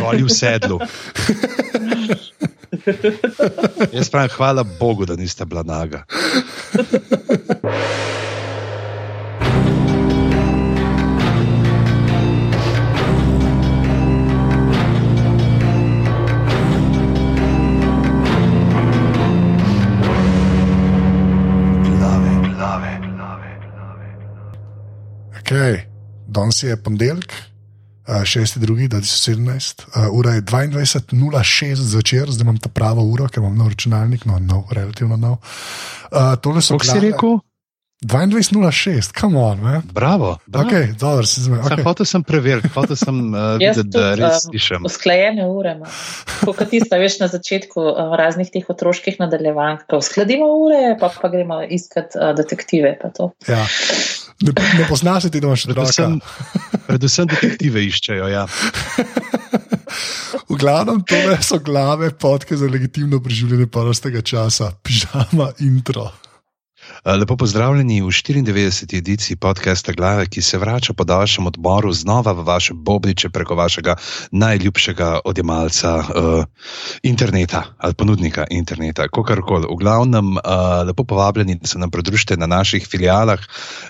goli v sedlu. Jaz pravim, hvala Bogu, da niste bila naga. Okay. Danes je ponedeljek, 6.2.2017, uh, ura je 22.06 zvečer, zdaj imam ta pravo uro, ker imam nov računalnik, no, nov, relativno nov. Uh, tole so Kako si rekel? 22.06, come on, man. Bravo. bravo. Okay, dobro, si zmeden. Okay. Okay. Hotel sem preveriti, hotel sem uh, videti, da tudi, res um, slišim. Usklajene ure. Kot tista, veš, na začetku uh, raznih teh otroških nadaljevanj, ko uskladimo ure, pa, pa gremo iskat uh, detektive. pa to. Ja. Ne, ne poznaš ti, da imaš Predvsem, otroka. predvsem detektive iščejo. Ja. V glavnem, to so glave podke za legitimno preživljanje prostega časa, pižama intro. Uh, Lepo pozdravljeni v 94. ediciji podcasta Glave, ki se vrača po daljšem odmoru znova v vaše bobriče preko vašega najljubšega odjemalca uh, interneta ali ponudnika interneta, kakorkoli. V glavnem, uh, lepo povabljeni, da se nam pridružite na naših filialah,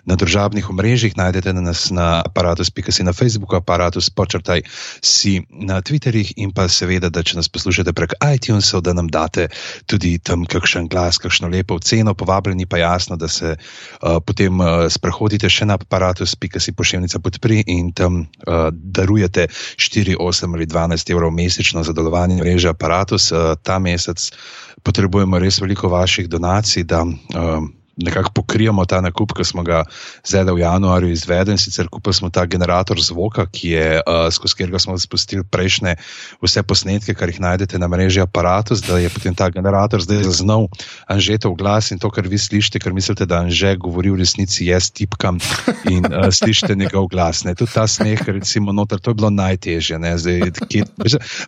na družabnih omrežjih. Najdete nas na aparatus.si na Facebooku, aparatus počrtaj si na Twitterjih in pa seveda, da če nas poslušate prek iTunesov, da nam date tudi tam kakšen glas, kakšno lepo oceno, povabljeni pa jasno, da se uh, potem uh, sprehodite še na aparatus.si pošiljnica podpri in tam uh, darujete 4, 8 ali 12 evrov mesečno za delovanje mreže aparatus. Uh, ta mesec potrebujemo res veliko vaših donacij, da uh, nekako pokrijemo ta nakup, ki smo ga zdaj v januarju izvedli. Sicer kupili smo ta generator zvoka, ki je uh, skozi katerega smo spustili prejšnje vse posnetke, kar jih najdete na mreži aparatus, da je potem ta generator zdaj zaznal Anžetov glas in to, kar vi slišite, ker mislite, da Anže govori v resnici, jaz tipkam in uh, slišite njegov glas. Ne. Tudi ta smeh, recimo, noter, to je bilo najtežje. Zdaj, kje-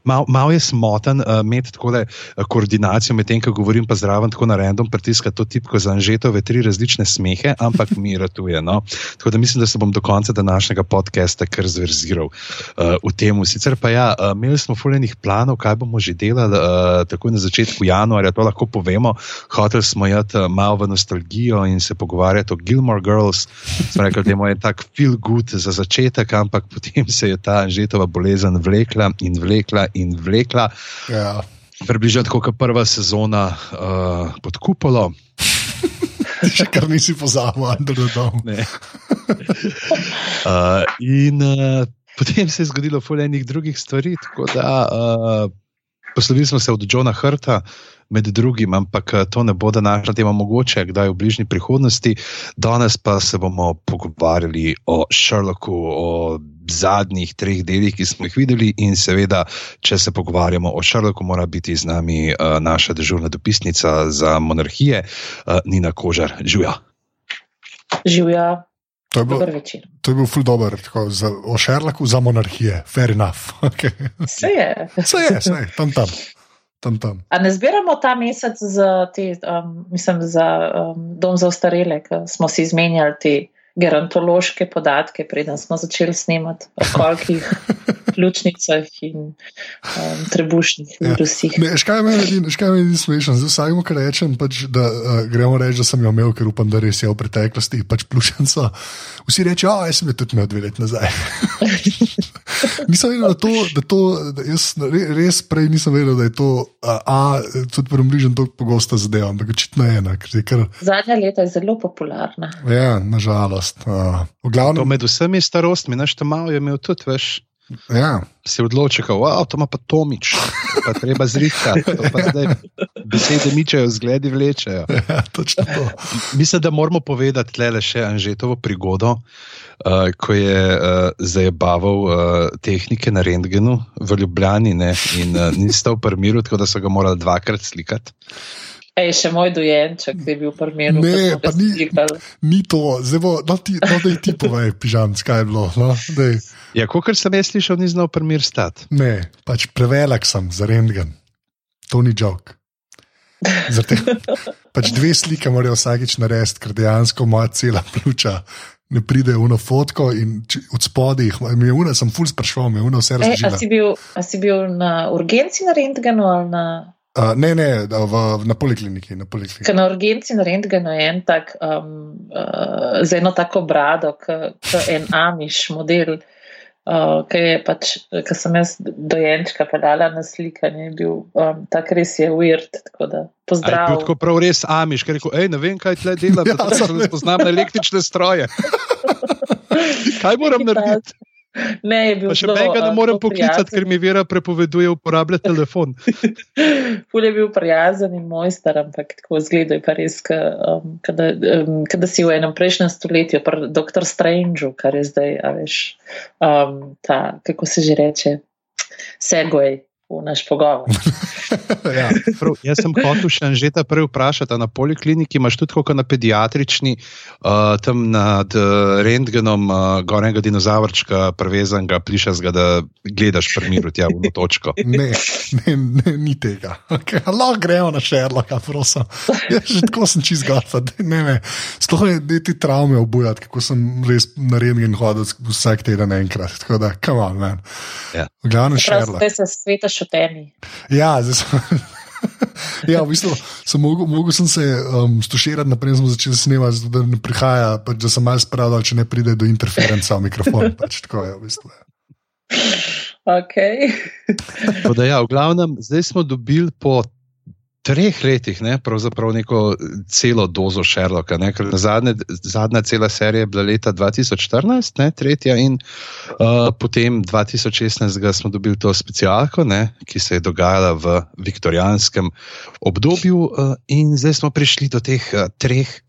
Mal, mal je smoten uh, imeti tako koordinacijo med tem, ko govorim, pa zraven tako na random pritiskati to tipko za Anžetove tri različne smehe, ampak mi ratuje. No. Tako da mislim, da se bom do konca današnjega podcasta kar zverziral uh, v tem. Sicer pa ja, uh, imeli smo fuljenih planov, kaj bomo že delali uh, takoj na začetku januarja, to lahko povemo. Hoteli smo jeti uh, malo v nostalgijo in se pogovarjati o Gilmore Girls. Smo rekli, da je moj tak feel good za začetek, ampak potem se je ta Anžetova bolezen vlekla in vlekla in vlekla. Ja. Približno tako kot prva sezona uh, pod kupolo. Še kar nisi pozabil, Andrej, da dom. Uh, in uh, potem se je zgodilo fulejnih drugih stvari. Tako da uh, poslovili smo se od Johna Hrta, med drugim, ampak to ne bo današnja tema, mogoče kdaj v bližnji prihodnosti. Danes pa se bomo pogovarjali o Sherlocku, o zadnjih treh delih, ki smo jih videli, in seveda, če se pogovarjamo o Sherlocku, mora biti z nami uh, naša dežurna dopisnica za monarhije, uh, Nina Kožar. Žuja. Živja, To je bil, večer. to je bil ful dober, tako, za, o Šerlaku za monarhije, fair enough. Okay. Vse je. Vse je, vse je, tam tam. tam, tam. A ne zbiramo ta mesec za, te, um, mislim, za um, dom za ostarele, ker smo si izmenjali te gerontološke podatke, preden smo začeli snemati o kolkih ključnicah in um, trebušnih Ja. virusih. Ne, škaj me edino smešno. Zdaj vsakemu, kar rečem, pač, da uh, gremo reči, da sem jo imel, ker upam, da res je v preteklosti, pač plušenco. Vsi rečejo, a jaz sem jo tudi imel dve leti nazaj. nisem vedel, da, to, da to, da jaz re- res prej nisem vedel, da je to, a, a tudi približno tako pogosta zadeva, ampak očitno je ena, ker je kar, Zadnja leta je zelo popularna. ja, nažalost. Uh, v To glavnem, med vsemi starostmi, naš tam malo je imel tudi, veš, ja, si odločil, da to ima pa Tomič, pa treba zrihtati, to pa zdaj besede mičejo, zgledi vlečejo. ja. Mislim, da moramo povedati tle še Anžetovo prigodo, uh, ko je uh, zajebaval uh, tehnike na rentgenu v Ljubljani ne, in uh, ni stal v miru, tako da so ga morali dvakrat slikati. Ej, še moj dojenček je bil v primeru, Ne, pa ni- slikali. Ni to, zdaj bo, no, ti, no da ti povej, pižam, kaj je bilo. No, daj. Ja, kot sem jaz slišal, ni znal primir stati. Ne, pač prevelik sem za rentgen, to ni jok. Pač dve slike morajo vsakič narediti, ker dejansko moja cela pljuča ne pride v fotko in či- od spodaj, mi je ura, sem full sprašval, mi je ura vse E, a, si bil, a si bil na urgenci na rentgenu ali na. Uh, ne, ne, v, na polikliniki. Na polikliniki. Ker na urgenci na rentgenu je en tak, um, uh, z eno tako brado, kot en amiš model, uh, ki je pač, ki sem jaz dojenčka pedala na slikanje, je bil um, tak res je weird. Tako da A je bil pozdrav. tako prav res amiš, ker je rekel, hej, ne vem, kaj tle delam, Ja, ja, sem- se spoznam na električne stroje. kaj moram narediti? Ne, je bil Pa še menga ne uh, morem poklicati, ker mi vera prepoveduje uporabljati telefon. Ful je bil prijazen in mojster, ampak tako zgleda je pa res, ka, um, kada, um, kada si v enem prejšnjem stoletju, pri Dr. Strangeu, kar je zdaj, a veš, um, ta, kako se že reče, segway v naš pogovor. ja. Prav, jaz sem hotel še že ta prej vprašati, a na polikliniki imaš tudi kot na pediatrični, uh, tam nad uh, rentgenom uh, gornjega dinozavrčka, prevezanega, plišastega, da gledaš primiru tja v eno točko. Ne, ne, ne, ni tega. Okay, lahko gremo na Sherlocka, prosim. Jaz že tako sem čist gotov. Ne, ne. Sploh ne, ne ti travme obujati, kako sem res narejen in hodil vsak teden enkrat. Tako da, come on, man. Ja. V glavnem Prav, Sherlock. zdaj se svetaš o temi. Ja, zdaj sem. Ja, v bistvu sem mogel, mogel sem se um, stuširati, naprej smo začeli snemati, zato da ne prihaja, pač, da sem malo spravil, če ne pride do interferenca v mikrofon. Pač, tako je, v bistvu. Okay. Tako Da, ja, v glavnem, zdaj smo dobili po treh letih ne, pravzaprav neko celo dozo Sherlocka. Ne, zadnje, zadnja cela serija je bila leta 2014, ne, tretja, in uh, potem 2016 smo dobili to specialko, ne, ki se je dogajala v viktorijanskem obdobju, uh, in zdaj smo prišli do teh uh, treh.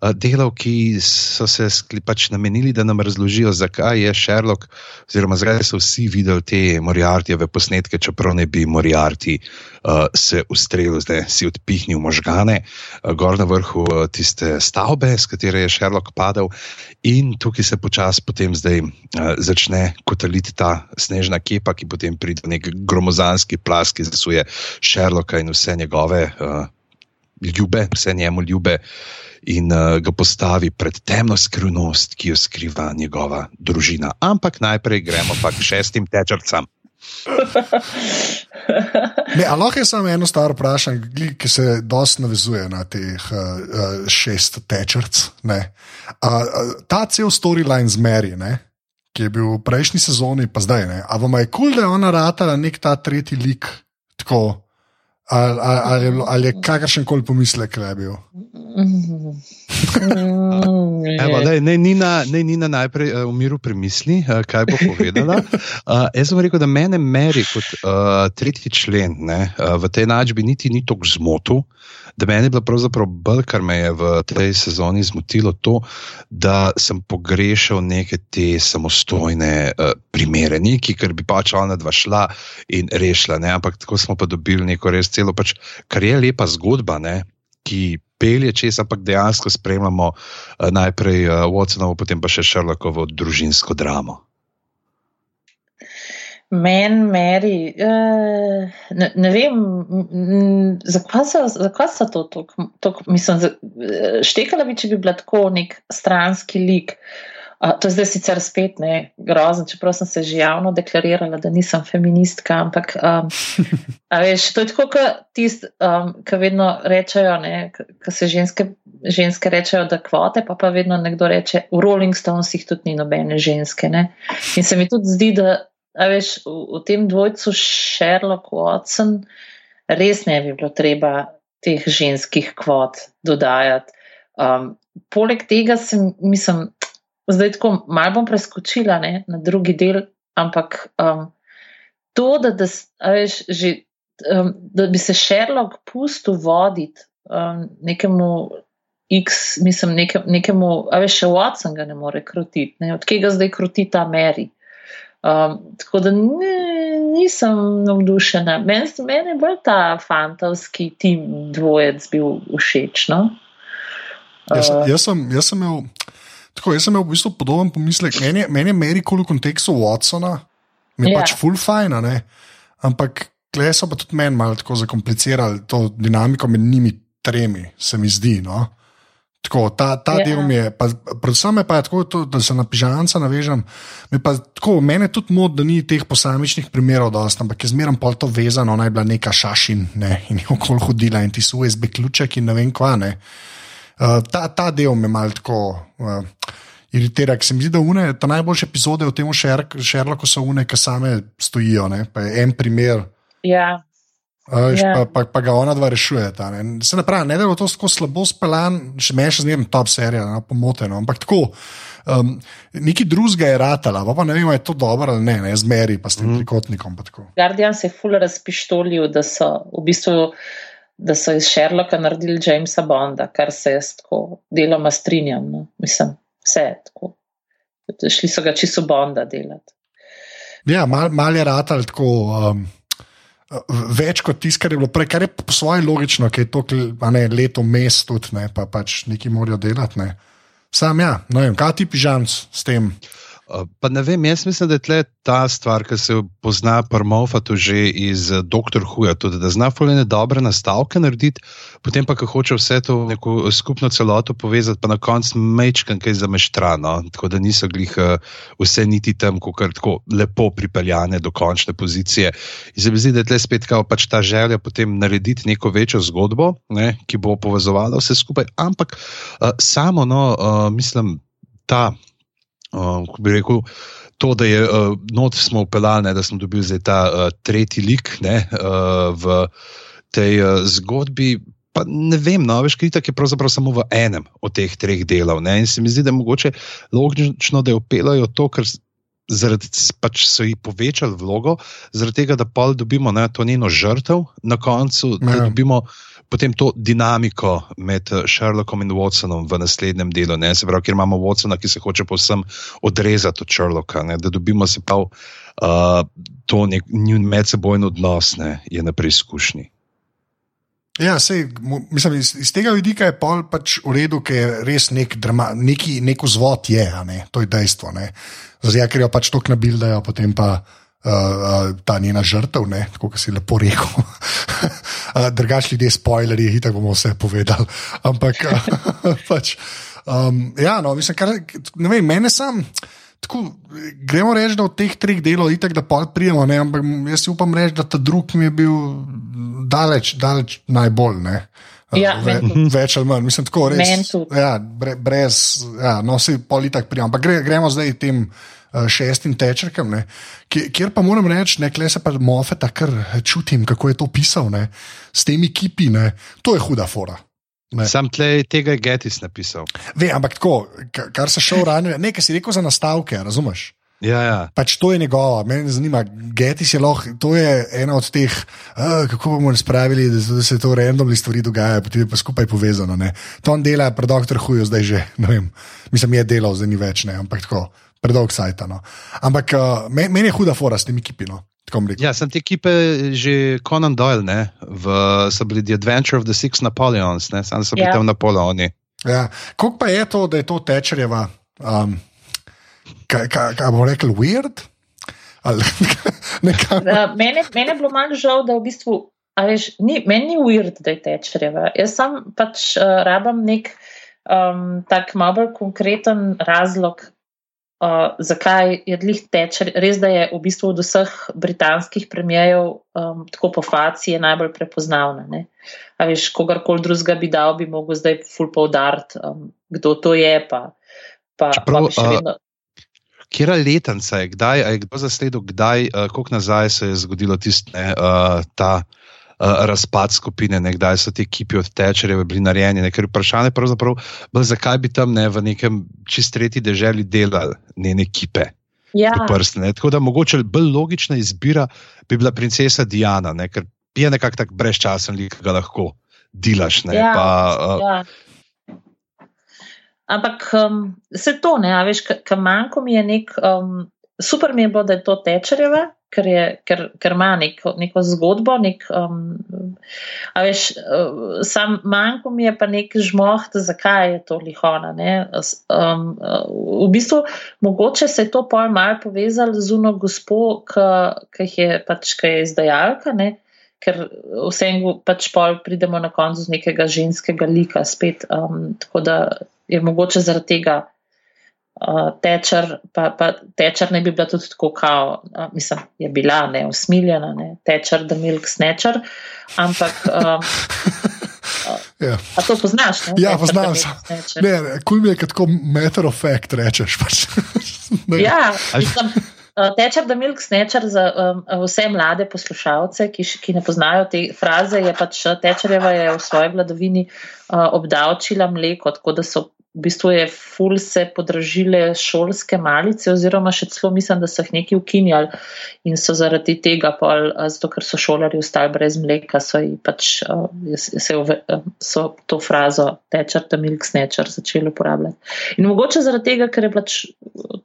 Uh, Delov, ki so se skli- pač namenili, da nam razložijo, zakaj je Sherlock, oziroma zakaj so vsi videli te Moriartyjeve posnetke, čeprav ne bi Moriarty uh, se ustrelil, zdaj si odpihnil možgane, uh, gor na vrhu uh, tiste stavbe, s katere je Sherlock padel, in tukaj se počasi potem zdaj uh, začne kotaliti ta snežna kepa, ki potem pride v nek gromozanski plas, ki zasuje Sherlocka in vse njegove. Uh, Ljube, vse njemu ljube, in uh, ga postavi pred temno skrivnost, ki jo skriva njegova družina. Ampak najprej gremo pa k šestim tečrcam. Ne, a lahko samo eno stvar vprašam, ki se dosti navezuje na teh uh, šest tečrc. Uh, uh, ta cel storyline z Mary, ne, ki je bil v prejšnji sezoni, pa zdaj ne. A vam je kul, cool, da je ona ratala nek ta tretji lik, tako, ali, ali, ali, je ali je kakršen koli pomislek le bil. Evo, daj, naj Nina, naj Nina najprej uh, v miru premisli, uh, kaj bo povedala. Uh, jaz sem rekel, da mene meri kot uh, tretji člen ne, uh, v tej načbi niti ni tako zmotil. Da meni je bilo pravzaprav bolj, kar me je v tej sezoni zmotilo, to, da sem pogrešal neke te samostojne uh, primere, neki, ker bi pač ona dva šla in rešila. Ne? Ampak tako smo pa dobili neko res celo, pač, kar je lepa zgodba, ne? ki pelje čez, ampak dejansko spremljamo uh, najprej uh, Watsonovo, potem pa še Sherlockovo družinsko dramo. Meni, Mary, uh, ne, ne vem, zakaj so, zakaj so to tako. Mislim, za- eh, štekala bi, če bi bila tako nek stranski lik. Uh, to je zdaj sicer spet ne grozen, čeprav sem se že javno deklarirala, da nisem feministka, ampak um, veš, to je tako, kot tisti, um, ki vedno rečejo, ki se ženske, ženske rečejo, da kvote, pa pa vedno nekdo reče, v Rolling Stonesih tudi ni nobene ženske. Ne? In se mi tudi zdi, da a veš, v, v tem dvojcu Sherlock Watson res ne bi bilo treba teh ženskih kvot dodajati. Um, poleg tega sem, mislim, zdaj tako malo bom preskočila ne, na drugi del, ampak um, to, da, da, veš, že, um, da bi se Sherlock pustil voditi um, nekemu. X, mislim, neke, nekemu, a veš, še Watson ga ne more krotiti, ne? od kega zdaj kroti ta Mary. Um, tako da ne, nisem navdušena. Meni men je bolj ta fantovski tim dvojec bil všeč. No? Jaz, Uh, jaz, sem, jaz, sem imel, tako, jaz sem imel v bistvu podoben pomislek. Meni meni je Mary kul v kontekstu Watsona, mi je Ja. pač full fajn, ampak klej so pa tudi meni malo tako zakomplicirali to dinamiko med njimi tremi, se mi zdi. No? Tako, ta ta Ja. del mi je, pa, predvsem je pa tako, to, da se na pižamca navežem. me Pa, tako, mene tudi mod, da ni teh posamičnih primerov, dosti, ampak je zmeraj pol to vezano, naj bila neka šašin ne, in je okol hodila in ti so USB ključek in ne vem kva. Ne. Uh, ta, ta del me malo tako. Uh, Iritira, ker se mi zdi, da une, ta najboljše epizode v tem Sherlocku so une, ki same stojijo. Ne? Pa je en primer, Ja, a veš, Ja. pa, pa, pa ga ona dva rešujeta. Ne? Se ne pravi, ne da je to tako slabo speljan, še meni še zmeraj top serija, no, pomoteno. Ampak tako, um, neki drugega je ratala, pa, pa ne vem, je to dobro ali ne, ne zmeri pa s tem mm. trikotnikom. pa tako. Guardian se je ful razpištolil, da so v bistvu. Da so iz Sherlocka naredili Jamesa Bonda, kar se jaz tako deloma strinjam. No. Mislim, vse je tako. Šli so ga čisto Bonda delati. Ja, mal, mal je ratal tako. Um, Več kot tisto, kar je bilo prej, kar je po svoje logično, ker je to ne, leto mest tudi, ne, pa pač neki morajo delati. Ne. Sam ja, ne vem, kaj ti pižamc s tem. Uh, Pa ne vem, jaz mislim, da je tle ta stvar, ki se pozna prmofatu že iz uh, Dr. Huja, tudi da zna fulene dobre nastavke narediti, potem pa, ko hoče vse to v neko uh, skupno celoto povezati, pa na koncu mečkam kaj zameštrano, tako da niso glih vse niti tam, ko kar tako lepo pripeljane do končne pozicije. In se mi zdi, da je tle spet kao pač ta želja potem narediti neko večjo zgodbo, ne, ki bo povezovala vse skupaj, ampak uh, samo, no, uh, mislim, ta uh, ko bi rekel, to, da je uh, not smo upeljali, da smo dobili zdaj ta uh, tretji lik ne, uh, v tej uh, zgodbi. Pa ne vem, no, veš, kritik je pravzaprav samo v enem od teh treh delov. Ne? In se mi zdi, da je mogoče logično, da jo pelajo to, ker zaradi, pač so ji povečali vlogo, zaradi tega, da pa dobimo ne, to njeno žrtev na koncu, da Ja. dobimo potem to dinamiko med eh, Sherlockom in Watsonom v naslednjem delu. Ne? Se pravi, kjer imamo Watsona, ki se hoče povsem odrezati od Sherlocka, ne? da dobimo se pa uh, to nek njun medsebojni odnos, ne? je na preizkušnji. Ja, sej, mislim, iz, iz tega vidika je pol pač v redu, ker je res nek, drama, neki, nek vzvod, je, ne, to je dejstvo. Zdaj, ker jo pač tako nabildajo, potem pa uh, uh, ta njena žrtev, kot si lepo rekel. uh, Drugač ljudje, spoilerji, tako bomo vse povedali. Ampak uh, pač, um, ja, no, mislim, kar, ne vem, mene sam. Tako, gremo reči, da od teh treh delov je tako, da pol prijemo, ne, ampak jaz si upam reči, da ta drugi mi je bil daleč, daleč najbolj. Ne. Ja, Ve, več ali manj, mislim, tako res. Ja, bre, brez, ja, no, vse politak prijemo. Ampak gre, gremo zdaj tem. Uh, Šestim tečerkem, ne, kjer, pa moram reči, ne, kle se pa mofeta, kar čutim, kako je to pisal, ne, s temi kipi, ne, to je huda fora. Ne. Sam tle tega je Getis napisal. Ve, ampak tako, ka- kar se šel ranije, nekaj si rekel za nastavke, razumeš? Ja, ja. Pač to je njegova, meni zanima, Getis je lahko, to je ena od teh, uh, kako bomo spravili, da, da se to randomni stvari dogajajo, potem je pa skupaj povezano. Ne. To on dela, pred doktor Hujo, zdaj že, ne vem, mislim, je delal, zdaj ni več, ne, ampak tako, predolg sajta. No. Ampak uh, meni, je huda fora s tem ekipino. Ja, sem te ekipe že Conan Doyle, ne, v, so bili The Adventure of the Six Napoleons, ne, sam so bili Ja. tam Napoleoni. Ja. Koliko pa je to, da je to tečerjeva, um, kaj, kaj, kaj bomo rekli, weird? Ali, nekaj, Uh, mene, mene je bilo malo žal, da v bistvu, a veš, ni, meni ni weird, da je tečerjeva. Jaz sam pač uh, rabam nek um, tak malo bolj konkreten razlog, uh, zakaj je glih tečer. Res, da je v bistvu od vseh britanskih premijev, um, tako po faciji, najbolj prepoznavna. Ne? A veš, kogarkoli drugega bi dal, bi mogel zdaj ful poudariti, um, kdo to je. Pa, pa, Čeprav, pa vedno. Kjera letenca je, kdaj, je kdo zasledil, kdaj, uh, koliko nazaj se je zgodilo tisto, ne, uh, ta uh, razpad skupine, ne, kdaj so ti ekipi od tečerjev bili narejeni. Ne, ker vprašanje je pravzaprav, bolj, zakaj bi tam ne v nekem čist tretji deželi delali njene ekipe. Ja, Prstne, ne. Tako da mogoče bolj logična izbira bi bila princesa Diana, ne, ker je nekako tako brezčasen lik, ga lahko delaš. Ne, Ja, pa, uh, Ja. Ampak um, vse to, ne, a veš, kar manjko mi je nek, um, super mi je bilo, da je to tečerjeva, ker, je, ker, ker ima neko, neko zgodbo, nek, um, a veš, uh, sam manjko mi je pa nek žmoht, zakaj je to lihona. Ne, um, uh, v bistvu, mogoče se je to pol mal povezalo z uno gospo, ki je pač, ki je izdajalka, ne, ker vsem pač pol pridemo na koncu z nekega ženskega lika spet. Um, tako da je mogoče zaradi tega uh, tečer, pa, pa tečer ne bi bila tudi tako kao, uh, mislim, je bila ne usmiljena, ne tečer, da milk snečer, ampak. Um, Ja. A to poznaš? Ne? Ja, poznam snatcher. Ne, ne, kul mi je, kot matter of fact rečeš. Pač. Ja, mislim, uh, Tečer, da milk snečer za um, vse mlade poslušalce, ki, ki ne poznajo te fraze, je pač Tečerjeva je v svoji vladavini uh, obdavčila mleko, tako da so v bistvu je ful se podražile šolske malice, oziroma še celo mislim, da so jih neki ukinjali in so zaradi tega, pol, zato ker so šolari ostali brez mleka, so, pač, so to frazo Tečer, da milk snečer začeli uporabljati. In mogoče zaradi tega, ker je pač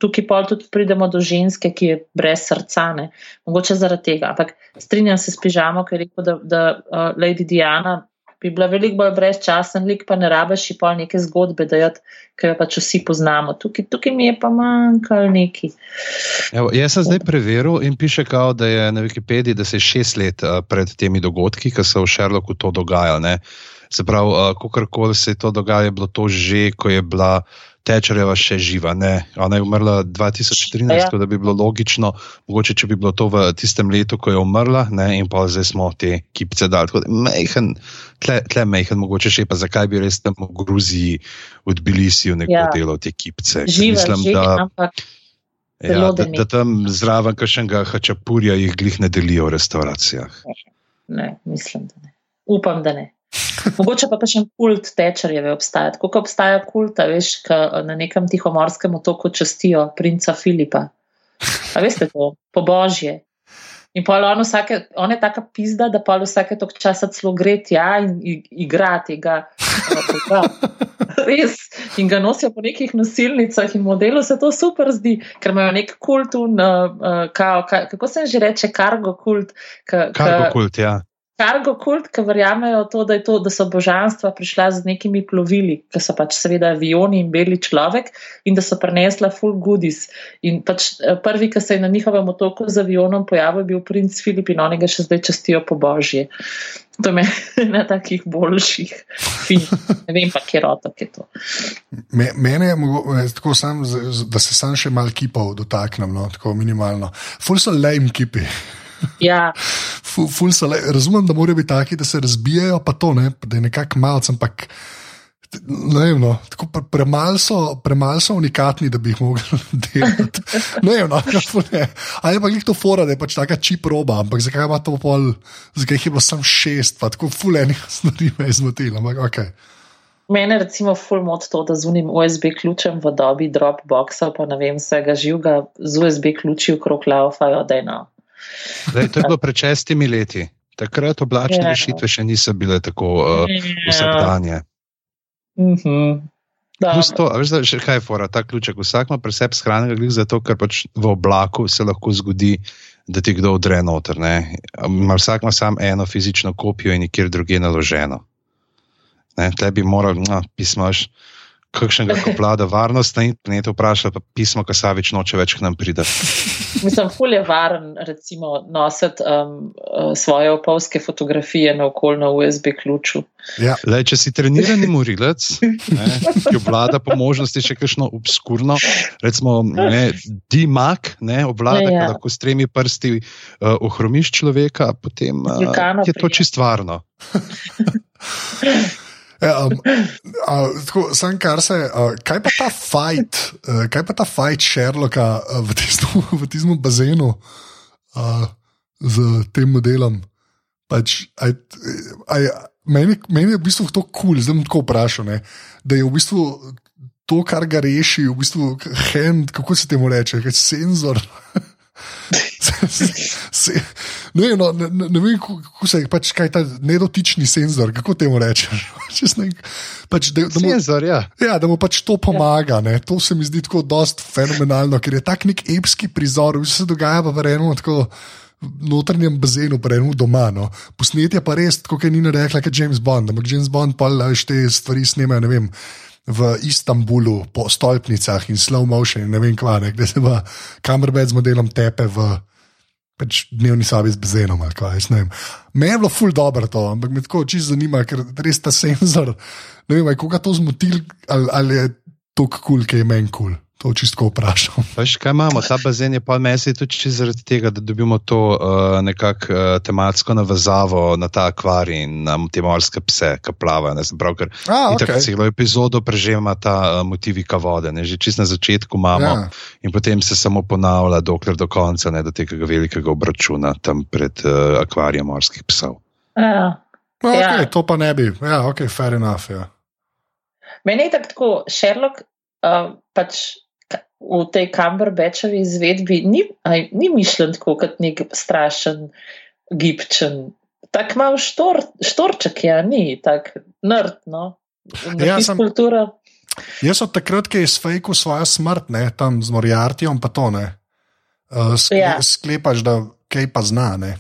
tukaj pol tudi pridemo do ženske, ki je brez srca, ne. mogoče zaradi tega. Ampak strinjam se s pižamo, ker je rekel, da, da uh, Lady Diana bi bila veliko bolj brezčasen lik, pa ne rabiš ji pol neke zgodbe dajati, ker jo pač vsi poznamo. Tukaj, tukaj mi je pa manjkal neki. Evo, jaz sem zdaj preveril in piše, kao, da je na Wikipediji, da se je šest let uh, pred temi dogodki, ki so v Sherlocku to dogajalo. ne. Se pravi, uh, kakorkoli se je to dogajalo, je bilo to že, ko je bila Tečerjeva še živa. Ne? Ona je umrla 2013, Ja. ja. da bi bilo logično, mogoče če bi bilo to v tistem letu, ko je umrla, ne? in pa zdaj smo te kipce dali. Tako da Mejhen, tle, tle mejhen, mogoče še pa zakaj bi res tam v Gruziji, v Tbilisiju nekdo Ja. ja. delal te kipce. Živa, mislim, že, da, ampak ja, da, da tam zraven kakšnega hačapurja jih glih ne delijo v restauracijah. ne, mislim, da ne. Upam, da ne. Mogoče pa še kult tečerjeve obstaja. Tako kot obstaja kult, veš, ka na nekem tihomorskem otoku častijo princa Filipa. A veste to, po božje. In pol on, vsake, on je taka pizda, da pol vsake tok časa celo gre tja in igra tega. Res. In ga nosijo po nekih nosilnicah in modelu se to super zdi, ker imajo nek kult, un, uh, kao, ka, kako se že reče, kargo kult. Ka, Kargo kult, ja. Kargo kult, ki verjamejo to, da, to, da so božanstva prišla z nekimi plovili, ki so pač seveda avioni in beli človek, in da so prenesla full goodies. In pač eh, prvi, ki se je na njihovem otoku z avionom pojavil, je bil princ Filip in oni ga še zdaj častijo po božje. To je ena takih boljših film. Ne vem pa, kje otok je to. Me, mene je mogo- tako sam, da se sam še malo kipov dotaknem, no, tako minimalno. Ful so lame kipi. Ja, Ful, ful so le, razumem, da morajo biti taki, da se razbijajo, pa to ne, da je nekako malce, ampak. Ne vem, no, tako pre, premalo so, premal so unikatni, da bi jih mogli delati. Ne vem, no, ne. Ali pa jih to fora, da je pač taka čip roba, ampak zakaj ima to pol, zakaj jih je bilo samo šest, pa tako fulejnih stvari me je zmotilo, ampak ok. mene recimo full mod to, da z unim USB ključem v dobi Dropboxa, pa ne vem, vsega živega z USB ključi okrog laufajo, da je no. Zdaj, to je bilo pred šestimi leti. Takrat oblačne Ja. rešitve še niso bile tako uh, vsakdanje. Mhm. Da, Plus to, veš, da, še kaj je fora, ta ključek. Vsak ima pri sebi shranjenega glih zato, ker pač v oblaku se lahko zgodi, da ti kdo vdre noter. ne. Vsak ima samo eno fizično kopijo in nikjer druge naloženo. Ne, tle bi moral, no, pismaš, kakšnega koplada varnost na internetu vpraša, pa pismo, Kasavič noče več k nam pride. Mislim, ful je varen, recimo, nositi um, uh, svoje opolske fotografije na okol na USB ključu. Ja, Le, če si trenirani morilec, ne, ki obvlada po možnosti še kakšno obskurno, recimo ne, D-Mac, ne, obvlada, Ja, ja, lahko s tremi prsti uh, ohromiš človeka, potem uh, je to čist varno. Ja, um, a, tako, sam kar se, a, kaj pa ta fight, a, kaj pa ta fight Sherlocka a, v tistem, v tistem bazenu a, z tem modelom? Pač, aj, aj, meni, meni je v bistvu to kul, cool, zdaj bom tako vprašal, ne, da je v bistvu to, kar ga reši, v bistvu hand, kako se temu reče, senzor. Se, ne, vem, no, ne, ne, ne vem, kako se pač, kaj ta nedotični senzor, kako temu rečeš. Čez nek- Pač, da, da, mu, Senzor, ja. ja, da mu pač to pomaga. Ne. To se mi zdi tako dost fenomenalno, ker je tak nek epski prizor, vse se dogaja pa v enem tako notranjem bazenu, pa enem doma. No. Posnetje pa res, kot je Nina rekla, kot James Bond. Ampak James Bond pa veš, te stvari snemajo, ne vem. V Istanbulu, po stolpnicah in slow motion, in ne vem kva, ne, kde se pa kamerbed z modelom tepe v pač dnevni sobi z bazenom. ali kaj. Meni je bilo ful dobro to, ampak me tako čisto zanima, ker res ta senzor. Ne vem, a je koga to zmotil ali, ali je to kul, cool, ki je meni kul. Cool. To čisto vprašam. Veš, kaj imamo? Ta bazen je pa mesi tudi čisto zaradi tega, da dobimo to uh, nekako uh, tematsko navezavo na ta akvarij in na te morske pse, ki plavajo. Ne, prav, ker A, okay. okej. celo epizodo prežema ta uh, motivika vode. Ne, že čist na začetku imamo Ja. in potem se samo ponavlja, dokler do konca, ne do tega velikega obračuna tam pred uh, akvarijem morskih psov. Ja. No, Ja. okay, to pa ne bi. Ja, ok, fair enough. Ja. Meni je tako, tako Sherlock uh, pač v tej Cumberbatchovi izvedbi ni, aj, ni mišljen tako kot nek strašen, gibčen. Tako malo štor, štorček je, a ni tako nrdno. Ja, Ja, sem- kultura. Jaz od takrat, ki je sfejkal svojo smrt, ne, tam z Moriartijem, pa to ne. Uh, skle, Ja. Sklepaš, da kaj pa zna. Ne.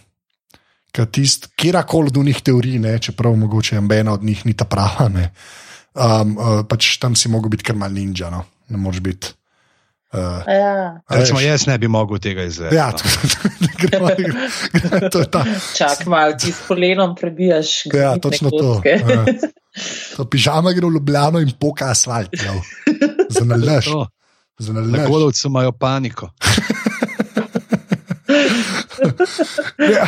Kjerkoli od njih teorij, ne, čeprav mogoče ena od njih ni ta prava. Ne. Um, uh, pač tam si mogel biti kar mal ninja, no. ne moreš biti. Uh, Ja, veš. jaz ne bi mogel tega izvesti. Ja, no. gremo, gremo, to je ta. čak malo ti s kolenom prebijaš. Ja, točno to. kocke. Ja. To pižama gre v Ljubljano in poka asfalt. jo. Za nalaž. To. Za Na nalaž. golovcu imajo paniko. Ja.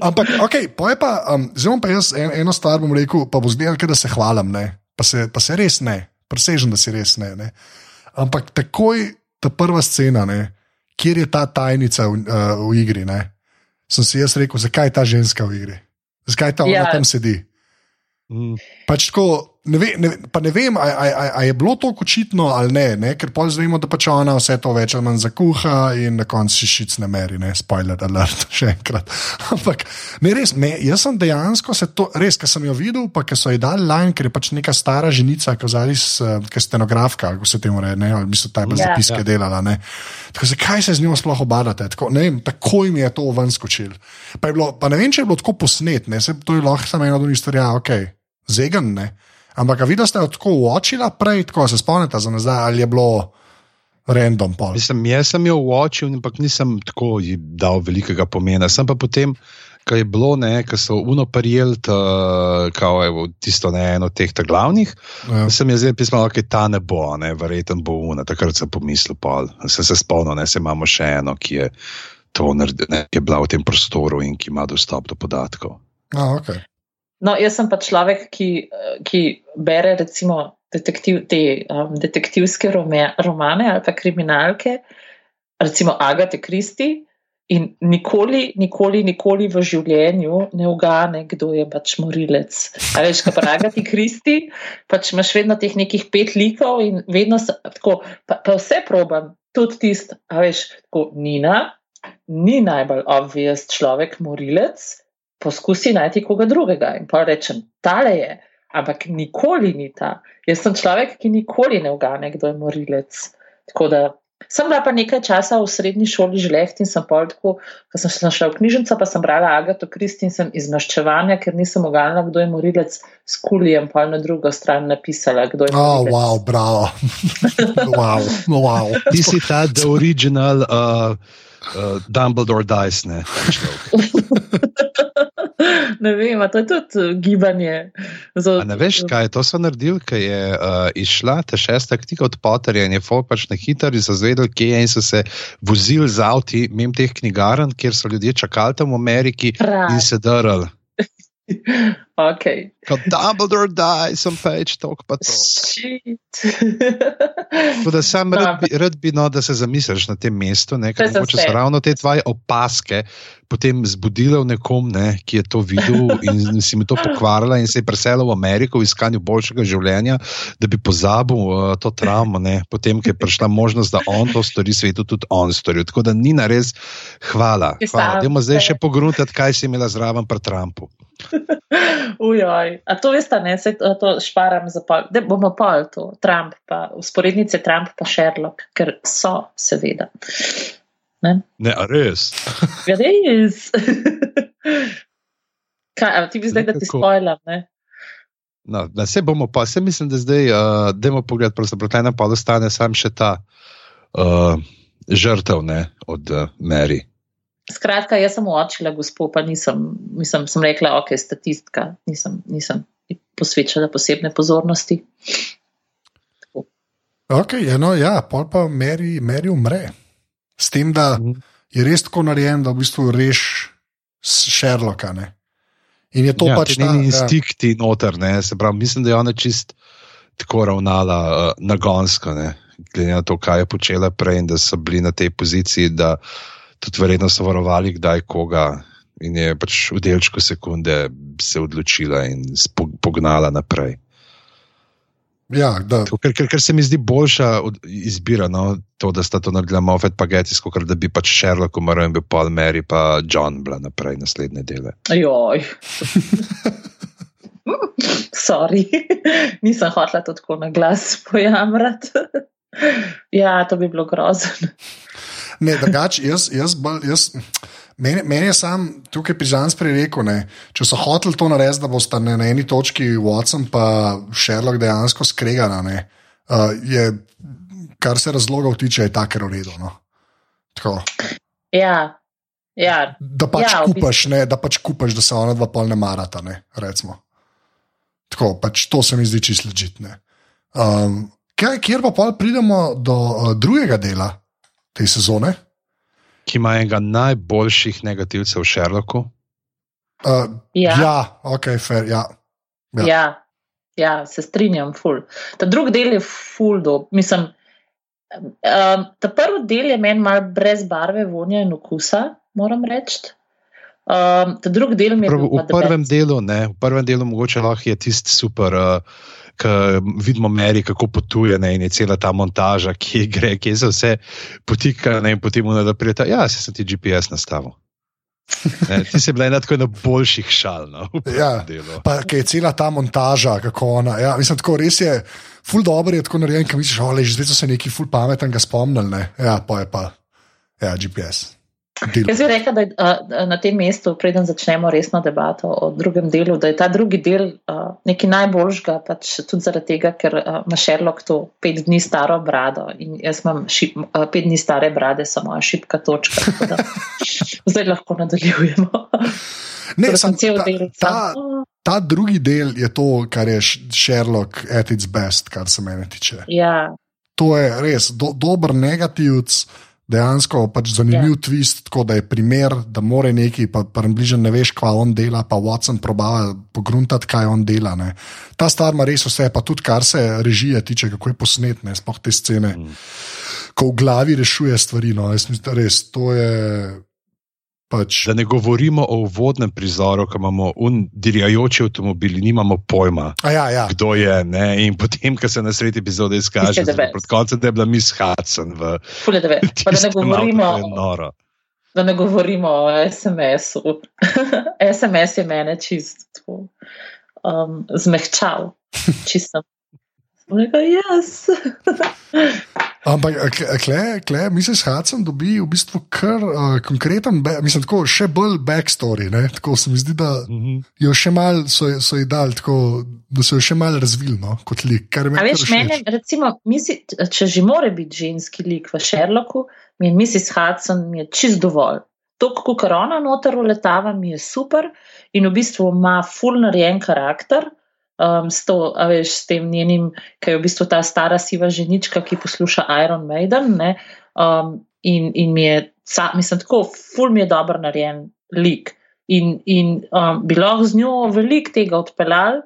Ampak, okay, pa, um, zdaj bom pa jaz en, eno stvar bom rekel, pa bo zdelo, da se hvalim, ne. Pa, se, pa se res ne, presežem, da si res ne. ne. Ampak takoj ta prva scena, ne, kjer je ta tajnica v, uh, v igri, ne, sem si jaz rekel, zakaj je ta ženska v igri, zakaj ta ona Ja. tam sedi. Mm. Pač tako, ne, ve, ne, pa ne vem, a, a, a, a je bilo to očitno ali ne, ne? ker pol zvemo, da pač ona vse to več ali manj zakuha in na koncu si šic ne meri, ne, spoiler alert, še enkrat. Ampak ne res, me, jaz sem dejansko se to, res, ker sem jo videl, pa ker so ji dali line, ker je pač neka stara ženica, ki je stenografka, kako se temu reče, ne, ali mislim, ta je pa Ja. zapiske delala. Ne. Tako, zakaj se z njo sploh obadate? Tako, ne vem, takoj mi je to ven skočil. Pa, je bilo, pa ne vem, če je bilo tako posnet, ne, se to je lahko samo ena od njih stvari, ja, ok, zegan, ne. Ampak a videla ste jo tako uočila prej, tako se spomnite za nazaj, ali je bilo random pol. Mislim, jaz sem jo uočil, ampak nisem tako ji dal velikega pomena. Sem pa potem, ko je bilo, ko so unoparijeli tisto ne, eno od teh ta glavnih, Ja. sem jaz zdaj pisal, da ta ne bo, ne, verjeten bo una. Takrat sem pomislil, pol. sem se spomnil, da imamo še eno, ki je. To naredi, ne, ki je bila v tem prostoru in ki ima dostop do podatkov. A, okay. No, jaz sem pa človek, ki, eh, ki bere recimo detektiv, te um, detektivske rome, romane ali pa kriminalke, recimo Agate Kristi. In nikoli, nikoli, nikoli v življenju ne ugane, kdo je pač morilec. A veš, kaj pa Agati Kristi, pač imaš vedno teh nekih pet likov in vedno se, tako, pa, pa vse probam, tudi tisto, a veš, tako Nina, ni najbolj obvious človek morilec, poskusi najti koga drugega. In pa rečem, tale je, ampak nikoli ni ta. Jaz sem človek, ki nikoli ne ugane, kdo je morilec. Tako da sem bila pa nekaj časa v srednji šoli žleht in sem pol tako, ko sem šla v knjižnico, pa sem brala Agato Kristi in sem iz maščevanja, ker nisem uganila, kdo je morilec, s kulijem pa na drugo stran napisala, kdo je Oh, morilec. wow, bravo. wow, wow. Ti si ta the original uh, uh, Dumbledore Dice, ne? ne vem, to je tudi uh, gibanje. Za, A ne veš, kaj to so naredili, ker je uh, išla ta šesta knjiga od Potterja in je folk pač na hitro izvedel, kje je in so se vozili z avti mimo teh knjigarn, kjer so ljudje čakali tam v Ameriki Prav. in se drli. Okay. Kot Dumbledore die, sem pač tok pa to. Da sam rad bi, rad bi no, da se zamisliš na tem mestu, ne, ker mogoče so ravno te tvoje opaske potem zbudile v nekom, ne, ki je to videl in si mi to pokvarila in se je preselil v Ameriko v iskanju boljšega življenja, da bi pozabil uh, to travmo, ne, potem, ko je prišla možnost, da on to stori, svetu tudi on stori. Tako da ni hvala. Je hvala. sam Dajmo zdaj še pogruntati, kaj si imela zraven pri Trumpu. Ujoj. A to veste, ne, se to, šparam za pol. Da bomo pol to, Trump, pa usporednice Trump pa Sherlock, ker so, seveda. Ne, Ne, a res. ja, res. Kaj, a ti bi zdaj, da ti spojlam, ne? No, da se bomo pa, se mislim, da zdaj, uh, dajmo pogled, pravzaprav taj nam pa ostane sam še ta uh, žrtev ne, od uh, Mary. Skratka, jaz sem očila gospod, pa nisem, nisem sem rekla, ok, statistika, nisem, nisem posvečala posebne pozornosti. Ok, eno, ja, pol pa Meri, Meri umre. S tem, da je res tako narejen, da v bistvu reš Sherlocka. Ne? In je to ja, pač ta instinkt noter, ne? se pravi, mislim, da je ona čist tako ravnala uh, nagonsko, ne? glede na to, kaj je počela prej in da so bili na tej poziciji, da tudi verjetno so varovali, kdaj koga. In je pač v delčku sekunde se odločila in pognala naprej. Ja, ker, ker, ker se mi zdi boljša izbira, no, to, da sta to naredila Moffat pa Getis, kot da bi pač Sherlock umrl in bi Paul Mary pa John bila naprej naslednje dele. Joj. Sorry, nisem hotela to tako na glas pojamrati. ja, to bi bilo grozno. Ne, drugače, jaz, jaz, jaz, meni, meni je sam tukaj pižam sprej rekel, ne, če so hoteli to narediti, da boste na eni točki Watson pa Sherlock dejansko skregana, ne, uh, je, kar se razlogov tiče, je tako redo. No. Ja. Ja, da pač ja, kupaš, ne, da pač kupaš, da se ona dva pol ne marata. Ne, Tako, pač to se mi zdi čisto ležitne. Um, kjer pa pridemo do uh, drugega dela te sezone? Ki ima enega najboljših negativcev v Sherlocku. Uh, ja. ja, ok, fair. Ja. Ja. Ja, ja, se strinjam, ful. Ta drugi del je ful, do, mislim. Um, ta prvi del je meni mal brez barve, vonja in okusa, moram reči. Um, ta drugi del mi je Prv, v prvem delu, ne, v prvem delu mogoče lahko je tisti super. Uh, Ko vidimo Meri, kako potuje ne, in je cela ta montaža, ki gre, ki se vse potika, ne, in potem mu da pride. Ja, se sem ti GPS nastavil. Ne, ti si bila ena tako boljših šal. No, ja, pa je cela ta montaža, kako ona. Ja, mislim, tako res je, ful dobro je tako narejen, ki misliš, da že nekaj ful pametnega spomnil. Ja, pa je pa ja, GPS. Jaz bi rekel, da je na tem mestu, preden začnemo resno debato o drugem delu, da je ta drugi del nekaj najboljšega, pač tudi zaradi tega, ker ima Sherlock to pet dni staro brado in jaz imam šip, pet dni stare brade, samo moja šipka točka. Zdaj lahko nadaljujemo. Ne, sem cel ta, del. Ta, ta drugi del je to, kar je Sherlock at its best, kar se mene tiče. Ja. To je res do, dober negativc dejansko pač zanimiv yeah. Ja. twist, tako da je primer, da more neki, pa približno ne veš, kva on dela, pa Watson probava pogruntati, kaj on dela. Ne. Ta stvar ima res vse, pa tudi kar se režije tiče, kako je posnetne, sploh te scene, mm. ko v glavi rešuje stvari. No. Jaz mislim, res to je. Pač. Da ne govorimo o vodnem prizoru, ko imamo dirjajoče avtomobile, nimamo pojma, ja, ja. kdo je. Ne? In potem, ko se na sredi epizode izkaže, da je koncu, da je bila Miss Hudson. V, Fule, da, da, ne govorimo, da ne govorimo o SMS-u. SMS je mene čist um, zmehčal, čisto. Rekel, yes. Ampak, kle, kle, misliš, Hudson dobi v bistvu kar uh, konkreten, mislim, tako še bolj backstory. Ne? Tako se mi zdi, da mhm. jo še mal so, so ji dali, tako, da so jo še mal razvili no, kot lik. Veš, mene, recimo, misli, če že more biti ženski lik v Sherlocku, mi je Mrs. Hudson mi je čist dovolj. To, kako korona noter uletava, mi je super in v bistvu ima full narejen karakter um, s, to, veš, s tem njenim, ki je v bistvu ta stara siva ženička, ki posluša Iron Maiden. Um, in, in mi je, sa, mislim, tako, ful mi je dobro narejen lik. In, in um, bi lahko z njo veliko tega odpeljal,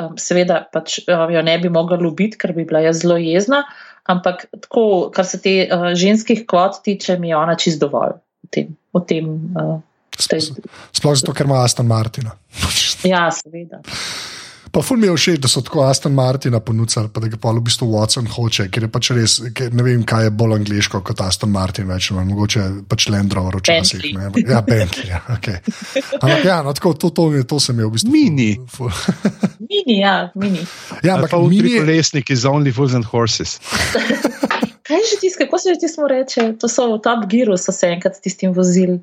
um, seveda pač um, jo ne bi mogla ljubiti, ker bi bila jaz zelo jezna, ampak tako, kar se te uh, ženskih kvot tiče, mi je ona čist dovolj v tem. V tem uh, Sploh zato, ker ima Aston Martina. ja, seveda. Pa ful mi je všeč, da so tako Aston Martina ponudili, pa da ga pa v bistvu Watson hoče, ker je pač res, ne vem, kaj je bolj angliško kot Aston Martin, več ali mogoče pač Land Rover včasih. Ja, Bentley, ja, okay. Ampak ja, no, tako, to, to, to, to se mi je v bistvu. Mini. mini, ja, mini. Ja, ampak mini. Lesnik is only fools and horses. kaj je že tisto, kako se že tisto reče? To so v Top Gearu, so se enkrat s tistim vozili.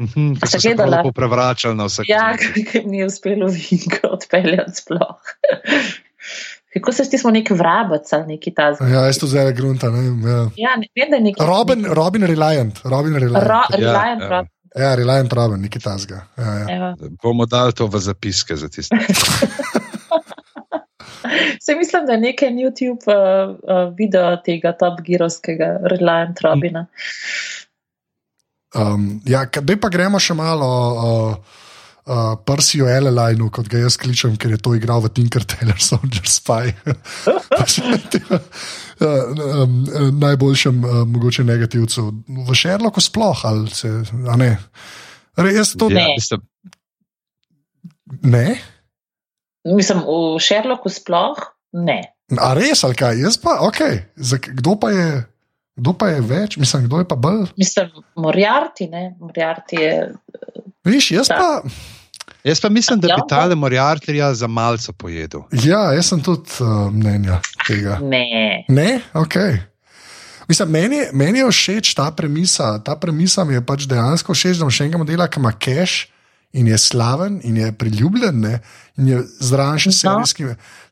Mhm, Če se lahko prevračali na vse. Ja, ki mi je uspelo vinko odpeljati sploh. Kako se ti smo neki vrabec ali neki ta zgolj? Ja, jaz to zdaj grunta. Ne, vem, ja. Ja, ne vem, da je neki. Robin, Robin Reliant. Robin Reliant. Ro, Ja, Reliant, ja. Rob. Ja, Reliant Robin, neki tasga. Ja, ja. Evo. Bomo dali to v zapiske za tiste. Se mislim, da je nekaj na YouTube uh, uh, video tega Top Gearovskega Reliant Robina. Um, ja, zdaj pa gremo še malo o uh, Persiju Elelinu, kot ga jaz kličem, ker je to igral v Tinker Tailor Soldier Spy. Uh, um, najboljšem, uh, mogoče negativcu. V Sherlocku sploh, ali se, a ne. Res to Ja, Ne. mislim, ne? Mislim, v Sherlocku sploh ne. A res, ali kaj? Jaz pa, ok. Zak, kdo pa je? Kdo pa je več, mislim, kdo je pa bolj? Mislim, Moriarty, ne. Moriarty je. Viš, jaz Da. pa, jaz pa mislim, da Ja, bi tale Moriartyja za malce pojedel. ja, jaz sem tudi uh, mnenja tega. Ne. Ne, ok. Mislim, meni, meni je všeč ta premisa. Ta premisa mi je pač dejansko všeč, da imaš enega modela, ki ima cache in je slaven in je priljubljen ne, in je zraven še No. serijski.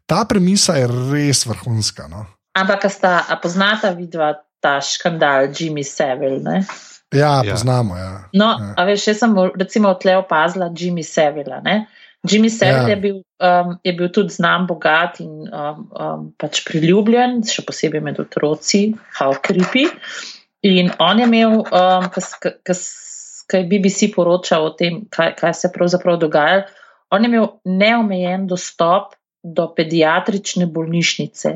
Ta premisa je res vrhunska. No. Ampak, a sta, a poznata vidva ta škandal Jimmy Savile, ne? Ja, Ja. poznamo. Ja. No, Ja. a veš, jaz sem recimo tle opazila Jimmy Savila. Ne? Jimmy Savile Ja. je, bil, um, je bil tudi znan, bogat in um, um, pač priljubljen, še posebej med otroci, how creepy. In on je imel, um, kaj je BBC poročal o tem, kaj, kaj se pravzaprav dogajalo, on je imel neomejen dostop do pediatrične bolnišnice,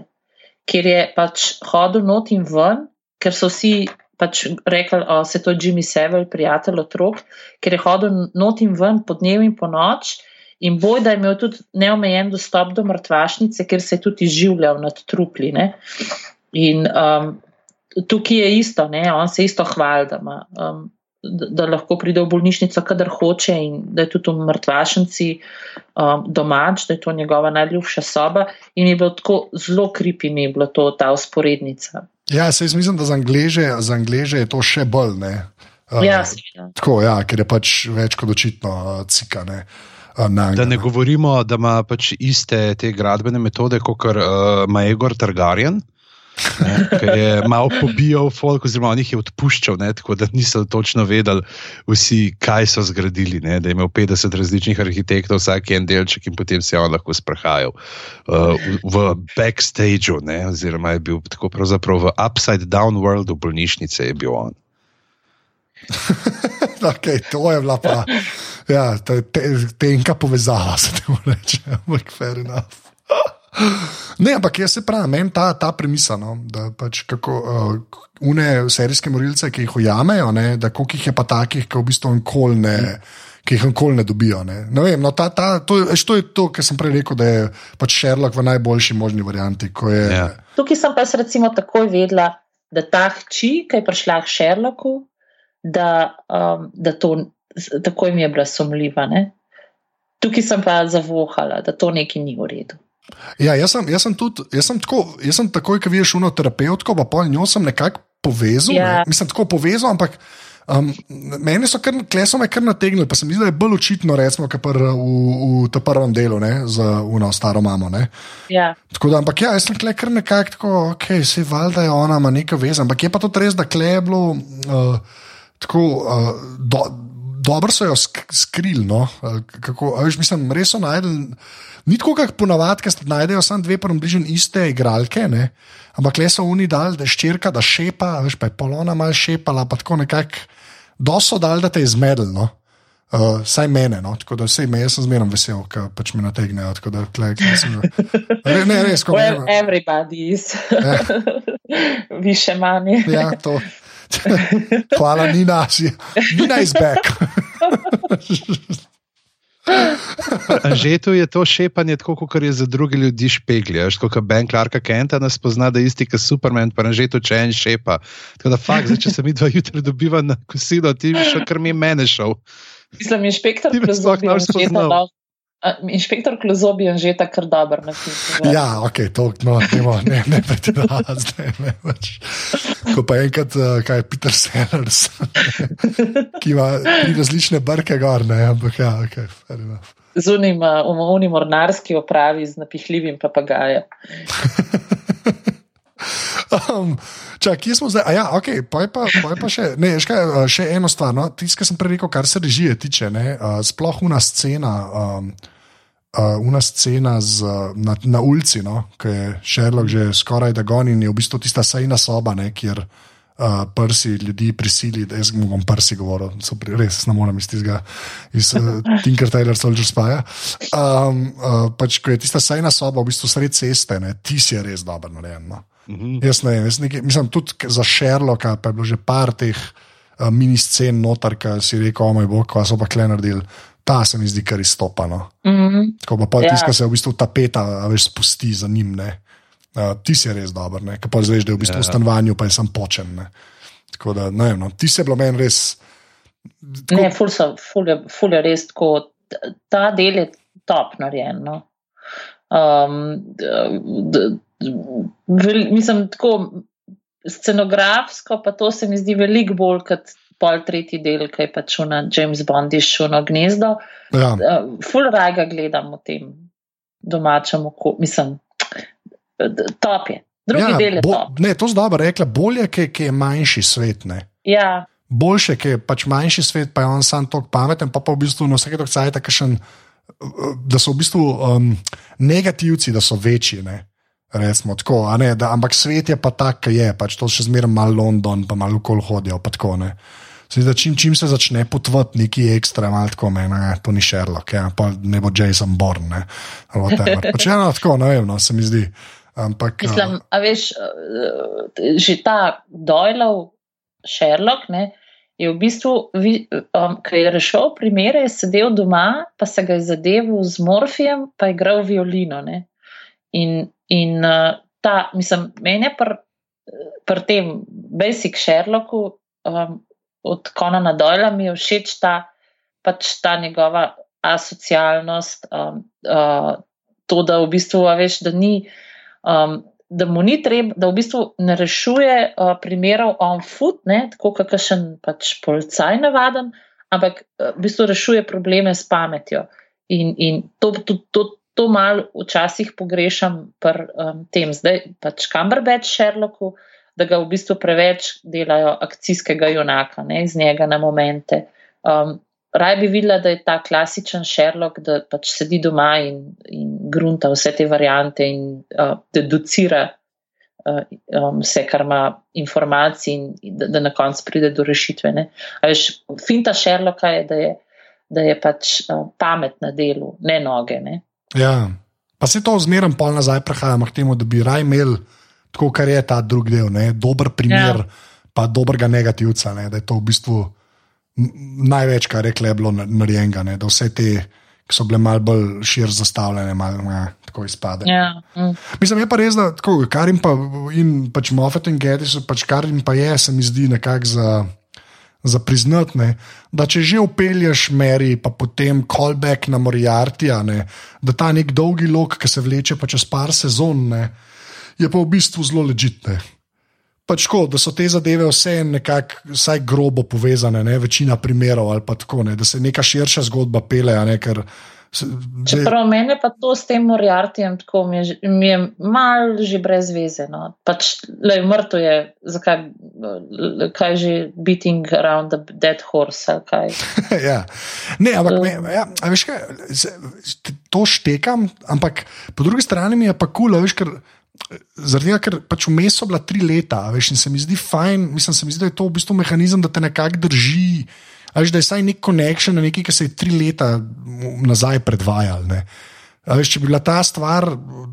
kjer je pač hodil not in ven, ker so vsi pač rekli, da se to je Jimmy Savile, prijatelj otrok, ker je hodil not in ven po dnevu in po noč. In boj, da je imel tudi neomejen dostop do mrtvašnice, ker se je tudi izživljal nad trupli. Ne? In um, tukaj je isto, ne? on se isto hvali, da, ima, um, da, da lahko pride v bolnišnico, kadar hoče, in da je tudi v mrtvašnici um, domač, da je to njegova najljubša soba. In je bilo tako zelo kripi, mi je bila to ta usporednica. Ja, se jaz mislim, da za Angleže, za Angleže je to še bolj. Ne. Uh, Ja, seveda. tako, ja, ker je pač več kot očitno uh, cika. Ne. uh, na Da ne Angla. govorimo, da ima pač iste te gradbene metode, kot uh, ima Egor Targaryen. Ne, ki je malo pobijal folk, oziroma on jih je odpuščal, ne, tako da niso točno vedeli, vsi, kaj so zgradili. Ne, da je imel 50 različnih arhitektov, vsak en delček in potem se je on lahko sprehajal uh, v, v backstageu, ne, oziroma je bil tako pravzaprav v upside down worldu bolnišnice je bil on. Okay, to je bila pa ja, te, te, tenka povezava, se temu reče. Ampak fair enough. Ne, ampak jaz se pravi, meni ta, ta premisa, no, da pač kako uh, une serijske morilce, ki jih ujamejo, ne, da koliko jih je pa takih, ki v bistvu nikoli ne. Ki jih nikoli ne dobijo. Ne. Ne vem, no, ta, ta, to, to je to, kar sem prej rekel, da je pač Sherlock v najboljši možni varianti. ko Je, Ja. Tukaj sem pa recimo takoj vedela, da ta hči, ki je prišla k Sherlocku, da, um, da to takoj mi je bila sumljiva. Ne? Tukaj sem pa zavohala, da to nekaj ni v redu. Ja, jaz sem, jaz sem tudi, jaz sem tako, jaz sem takoj, ko vidiš uno terapevtko, pa pol njo sem nekako povezal. Ja. Ne? Mislim, tako povezal, ampak. Um, mene so kar, so me kar nategnili, pa se mi zdi, da je bolj očitno, recimo, pr, v, v tem prvem delu, ne, za uno staro mamo. Ne. Ja, Tako da, ampak ja, jaz sem tle kar nekako tako, ok, vse valjda je ona, ima neko veze, ampak je pa tudi res, da kle je bilo uh, tako. Uh, do, Dobro so jo sk skrili. No? Kako, a veš, mislim, res so najdel. Ni tako, kot ponavadi, ker najdejo samo dve približno iste igralke, ne? ampak le so oni dal, da je ščirka, da šepa, veš, pa je polona mal šepala, pa tako nekako. Doso dal, da te je zmedel. No? Uh, saj mene, no? tako da vse me, jaz sem zmerno vesel, ker pač me nategnejo. tako Da, tle, sem, re, ne, res, ko well, me. everybody is. Više manj. Ja, to. Hvala, Nina, si, Nina is back. Anžetu je to šepanje tako, kot je za druge ljudi špegli. veš, Tako kot Ben Clarka Kenta nas pozna, da je isti kot Superman, pa Anžetu če en šepa. Tako da fakt, zdaj, če se mi dva jutra dobiva na kosilo, ti bi šel, kar mi je mene šel. Mislim, inšpektor Ti bi sploh ne boš spoznal. Inšpektor Klozobi je že tako dober na tem. Ja, ok, to no, nemo, ne, ne pretiravam zdaj. Ne, pač. Ko pa enkrat, uh, kaj je Peter Sellers, ki ima različne brke gor, ne, ampak ja, ok, fair enough. Z unim, uh, umovni mornarski opravi z napihljivim papagajem. Um, čak, kje smo zdaj? A ja, ok, pa je pa, pa, je pa še, ne, škaj, še eno stvar. No? Tisto, kar sem prej rekel, kar se režije tiče, ne, uh, sploh una scena. Um, Uh, una scena z, na, na ulici, no, ki je Sherlock že skoraj da goni, je v bistvu tista sajna soba, ne, kjer uh, prsi ljudi prisili, da jaz bom prsi govoril, pri, res ne morem iz tega, iz uh, Tinker Taylor Soldier Spaja. Um, uh, pač, ko je tista sajna soba v bistvu sred ceste, ne, ti si je res dobro narejen. No. Mm -hmm. Jaz ne vem, jaz nekaj, mislim tudi za Sherlocka, pa je bilo že par teh uh, mini scen notar, ki si rekel, o moj bog, ko so pa kle naredili ta se mi zdi kar izstopano. Mm -hmm. Ko pa ja. tiska se v bistvu tapeta, veš, spusti za njim. Uh, ti si res dober, ki pa zveš, da je v bistvu ja. v stanovanju, pa je sam počen. Ne. Tako da, ne vem, no. ti si bil meni res. Tako... Ne, ful, so, ful, je, ful je res tako, ta del je top narejen. No. Um, d, d, vel, mislim, tako scenografsko, pa to se mi zdi veliko bolj kot pol tretji del, ki je pač na James Bondi šuno gnezdo. Ja. Uh, full rajga gledam v tem domačem okolju, mislim, top je. Drugi ja, del je bo, top. Ne, to zdaj dobro rekla, bolje, ki je manjši svet. Ne. Ja. Boljše, ki je pač manjši svet, pa je on sam tako pameten, pa pa v bistvu na vsake točke cajt, da so v bistvu um, negativci, da so večji. Ne. Recimo, tako, ne, da, ampak svet je pa tak, ki je, pač to še zmeraj malo London, pa malo kol hodijo. Tako, Zdaj, čim, čim se začne potvati neki ekstra, malo tako meni, to ni Sherlock, ja, pa ne bo Jason Bourne. Pač eno tako, ne vem, no, se mi zdi. Ampak, Mislim, a veš, eh, že ta Doylov Sherlock ne, je v bistvu, um, ki je rešil primere, je sedel doma, pa se ga je zadeval z morfijem, pa je igral violino. Ne. In, in uh, ta, mislim, meni je pri pr tem Basic Sherlocku. Um, od Konana Dojla mi je všeč ta, pač ta njegova asocialnost, um, uh, to, da v bistvu veš, da ni. Um, Da mu ni treba, da v bistvu ne rešuje uh, primerov on foot, ne, tako kot še en pač policaj navaden, ampak uh, v bistvu rešuje probleme s pametjo. In, in to, to, to, to malo včasih pogrešam pri um, tem, zdaj pač Cumberbatch Sherlocku, da ga v bistvu preveč delajo akcijskega junaka, ne, iz njega na momente. Um, Raj bi videla, da je ta klasičen Sherlock, da pač sedi doma in, in grunta vse te variante in uh, deducira uh, um, vse, kar ima informacij, in da, da na koncu pride do rešitve. Veš, finta Sherlocka je, da je, da je pač uh, pamet na delu, ne noge. Ne? Ja, pa se to zmeraj pol nazaj prehajamo k temu, da bi raj imeli tako kar je ta drugi del, ne? dober primer, ja. pa dobrega negativca. Ne? Da je to v bistvu največ, kar je bilo narejenega, da vse te, ki so bile malo bolj širše zastavljene, malo ja, tako izpade. Ja. Mm. Mislim, je pa res, da tako, kar jim pa in pač Moffat in Geddes, pač kar jim pa je, se mi zdi nekako za. Za priznati, da če že upelješ meri, pa potem callback na Moriarty, da ta nek dolgi lok, ki se vleče pa čez par sezon, ne, je pa v bistvu zelo ležitne. Pač tako, da so te zadeve vse nekako, vsaj grobo povezane, ne? večina primerov ali pa tako, ne? da se neka širša zgodba pele. Ne? Ker, Čeprav meni pa to s tem Moriartijem tako mi je, mi je mal že brez veze. No. Pač, le, mrtvo je, zakaj kaj že beating around the dead horse. ja. Ne, ampak me, ja, veš kaj, to štekam, ampak po drugi strani mi je pa kul, cool, veš, ker Zaradi tega, ker pač vmes so bila tri leta, veš, in se mi zdi fajn, mislim, se mi zdi, da je to v bistvu mehanizem, da te nekako drži, veš, da je vsaj nek konekšen na nekaj, ki se je tri leta nazaj predvajal. Ne. Veš, če bi bila ta stvar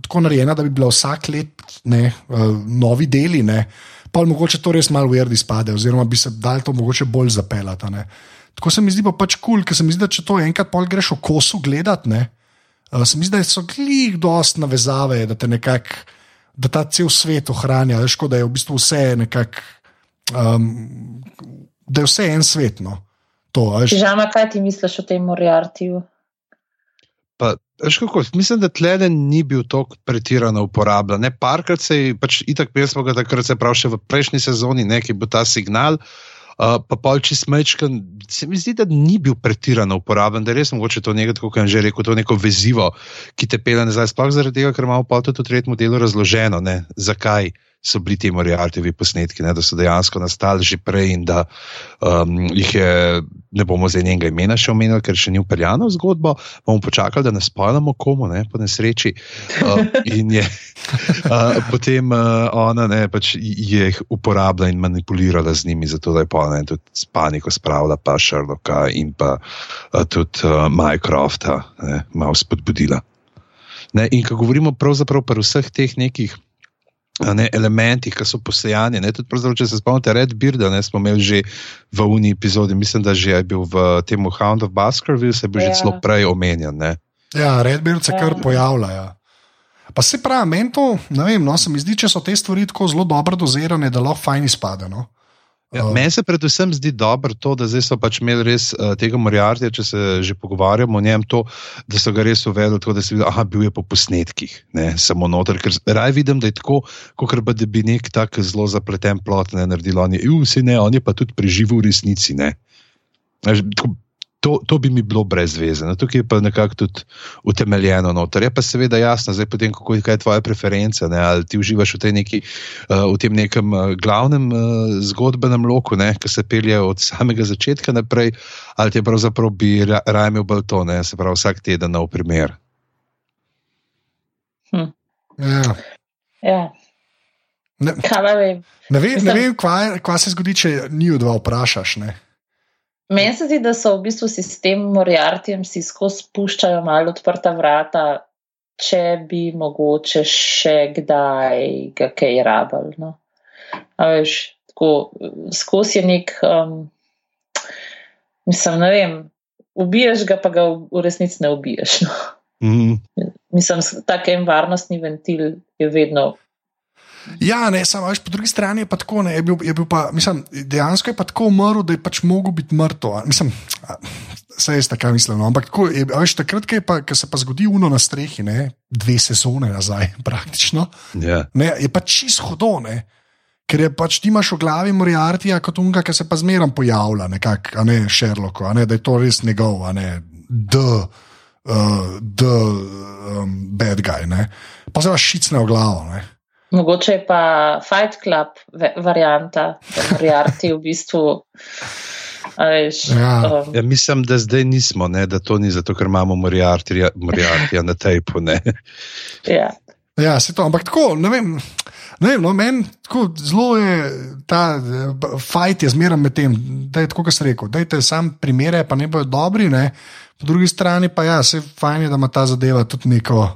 tako narejena, da bi bila vsak let ne, uh, novi deli, ne, pa mogoče to res malo ujerdi spade, oziroma bi se dal to mogoče bolj zapeljati. Tako se mi zdi pa pač kul, cool, ker se mi zdi, da če to enkrat pol greš v kosu gledati, uh, se mi zdi, da so glih dost navezave, da te nekako da ta cel svet ohranja, veš, da je v bistvu vse nekako, um, da je vse en svet. No. Žama, kaj ti misliš o tem Moriartiju? Pa, kako, mislim, da tlede ni bil tako pretirano uporabljen. Parkrat se je, pač itak pesmo ga takrat se pravi še v prejšnji sezoni, neki bo ta signal. Uh, pa polči smečkan, se mi zdi, da ni bil pretirano uporaben, da je res mogoče to nekaj, kot je že rekel, to neko vezivo, ki te pele nazaj. Sploh zaradi tega, ker imamo pa tudi v tretjem delu razloženo, ne, zakaj so bili ti Moriartivi posnetki, ne, da so dejansko nastali že prej in da um, jih je, ne bomo zdaj njenega imena še omenili, ker še ni upeljano v zgodbo, bomo počakali, da ne spojamo komu, ne, po nesreči. Uh, in je uh, potem uh, ona ne, pač jih uporabljala in manipulirala z njimi, zato da je pa ne, tudi s paniko spravila pa Sherlocka in pa uh, tudi uh, Mycrofta malo spodbudila. Ne, in ko govorimo pravzaprav pri vseh teh nekih ne, elementih, ki so posejani. Ne, tudi, če se spomnite, Red Beard, ne smo imeli že v Uni epizodi, mislim, da že je bil v tem Hound of Baskerville, se bi ja. že celo prej omenjen. Ne. Ja, Red Beard se kar ja. pojavlja. Ja. Pa se pravi, meni to, ne vem, no, se mi zdi, če so te stvari tako zelo dobro dozirane, da lahko fajn izpade. No. Ja, uh, Meni se predvsem zdi dobro to, da zdaj so pač imeli res uh, tega Moriartija, če se že pogovarjamo o njem, to, da so ga res uvedli, tako da se vidi, da je bil je po posnetkih, ne samo noter. Ker raj vidim, da je tako, kot da bi nek tak zelo zapleten plot ne naredil. On je, vsi ne, on je pa tudi preživel v resnici. Ne. To, to bi mi bilo brez veze. No, tukaj je pa nekako tudi utemeljeno. Noter. Je pa seveda jasno, zdaj potem, kako je tvoja preferenca. Ne? Ali ti uživaš v, neki, uh, v tem nekem uh, glavnem uh, zgodbenem loku, ki se pelje od samega začetka naprej, ali ti pravzaprav bi raje imel bolj to, ne? se pravi vsak teden na primer. Hm. Ja. Ja. Ne, ne vem, vem kva se zgodi, če ni v dva vprašaš. Ne? Meni se zdi, da so v bistvu sistem Moriartijem si skozi spuščajo malo odprta vrata, če bi mogoče še kdaj ga kaj rabljali. No. Veš, tako, skozi je nek, um, mislim, ne vem, ubiješ ga, pa ga v resnici ne ubiješ. No. Mm. Mislim, tak en varnostni ventil je vedno Ja, ne, samo veš, po drugi strani je pa tako, ne, je bil, je bil pa, mislim, dejansko je pa tako umrl, da je pač mogel biti mrtev. Mislim, vse je tako misleno. Ampak tako, je, veš, takrat, ko se pa zgodi uno na strehi, ne, dve sezone nazaj, praktično, yeah. Ja. ne, je pač čisto hodone. Ker je pač ti imaš v glavi Moriartija kot unga, ki se pa zmeraj pojavlja, nekak, a ne Sherlock, a ne da je to res njegov, a ne the, uh, the um, bad guy. Ne. Pa se vas šicne v glavo. Ne. Mogoče je pa Fight Club varianta, da Moriarty v bistvu. Veš, ja. Um, ja, mislim, da zdaj nismo, ne, da to ni zato, ker imamo Moriartyja na tejpu. Ja. ja, se to, ampak tako, ne vem. Ne vem, no, meni tako zelo je ta fajt, je zmeraj med tem, da je tako, kot sem rekel. Da je sam primere, pa ne bojo dobri, ne. po drugi strani pa ja, se fajn je, da ima ta zadeva tudi neko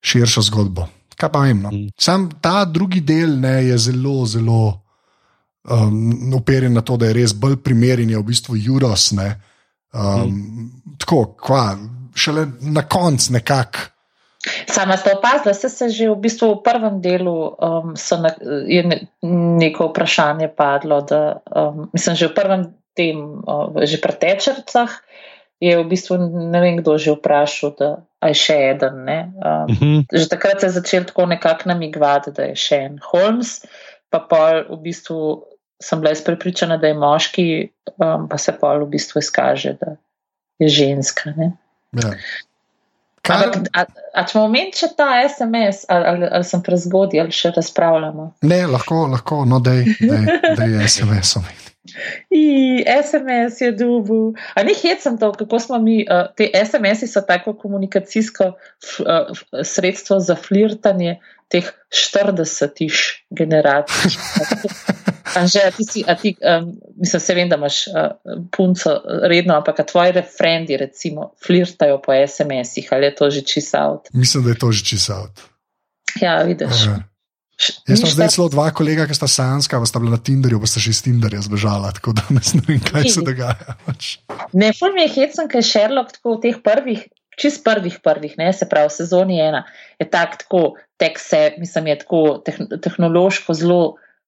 širšo zgodbo. Kaj pa vem. No? Mm. Sam ta drugi del ne, je zelo, zelo um, operjen na to, da je res bolj primeren, je v bistvu Juros. Ne, um, mm. Tako, kva, šele na koncu nekako. Sama ste opazili, da se že v bistvu v prvem delu um, na, je ne, neko vprašanje padlo, da um, mislim, že v prvem tem, uh, že pri tečercah je v bistvu ne vem, kdo že vprašal, da je še en. Um, uh. -huh. Že takrat se je začel tako nekako namigovati, da je še en Holmes, pa pol v bistvu sem bila izpričana, da je moški, um, pa se pol v bistvu izkaže, da je ženska. Ja. Ampak, a, a če bomo imeli še ta SMS, ali, ali, ali sem prezgodaj, ali še razpravljamo? Ne, lahko, lahko no, da je SMS. -om. I, SMS je dubu. A ni hecam to, kako smo mi, uh, te SMS-i so tako komunikacijsko uh, sredstvo za flirtanje teh 40-tiš generacij. Anže, a ti si, a ti, um, mislim, se vem, da imaš uh, punco redno, ampak tvoji refrendi, recimo, flirtajo po SMS-ih, ali je to že čisavt? Mislim, da je to že čisavt. Ja, vidiš. Aha. Jaz sem zdaj zelo dva kolega, ki sta sanska, pa sta bila na Tinderju, pa sta še iz Tinderja zbežala, tako da ne vem, kaj se dogaja. Pač. Ne, ful mi je hecen, ker je Sherlock tako v teh prvih, čist prvih, prvih, ne, se pravi, v sezoni ena, je tak, tako, tek se, mislim, je tako tehnološko zelo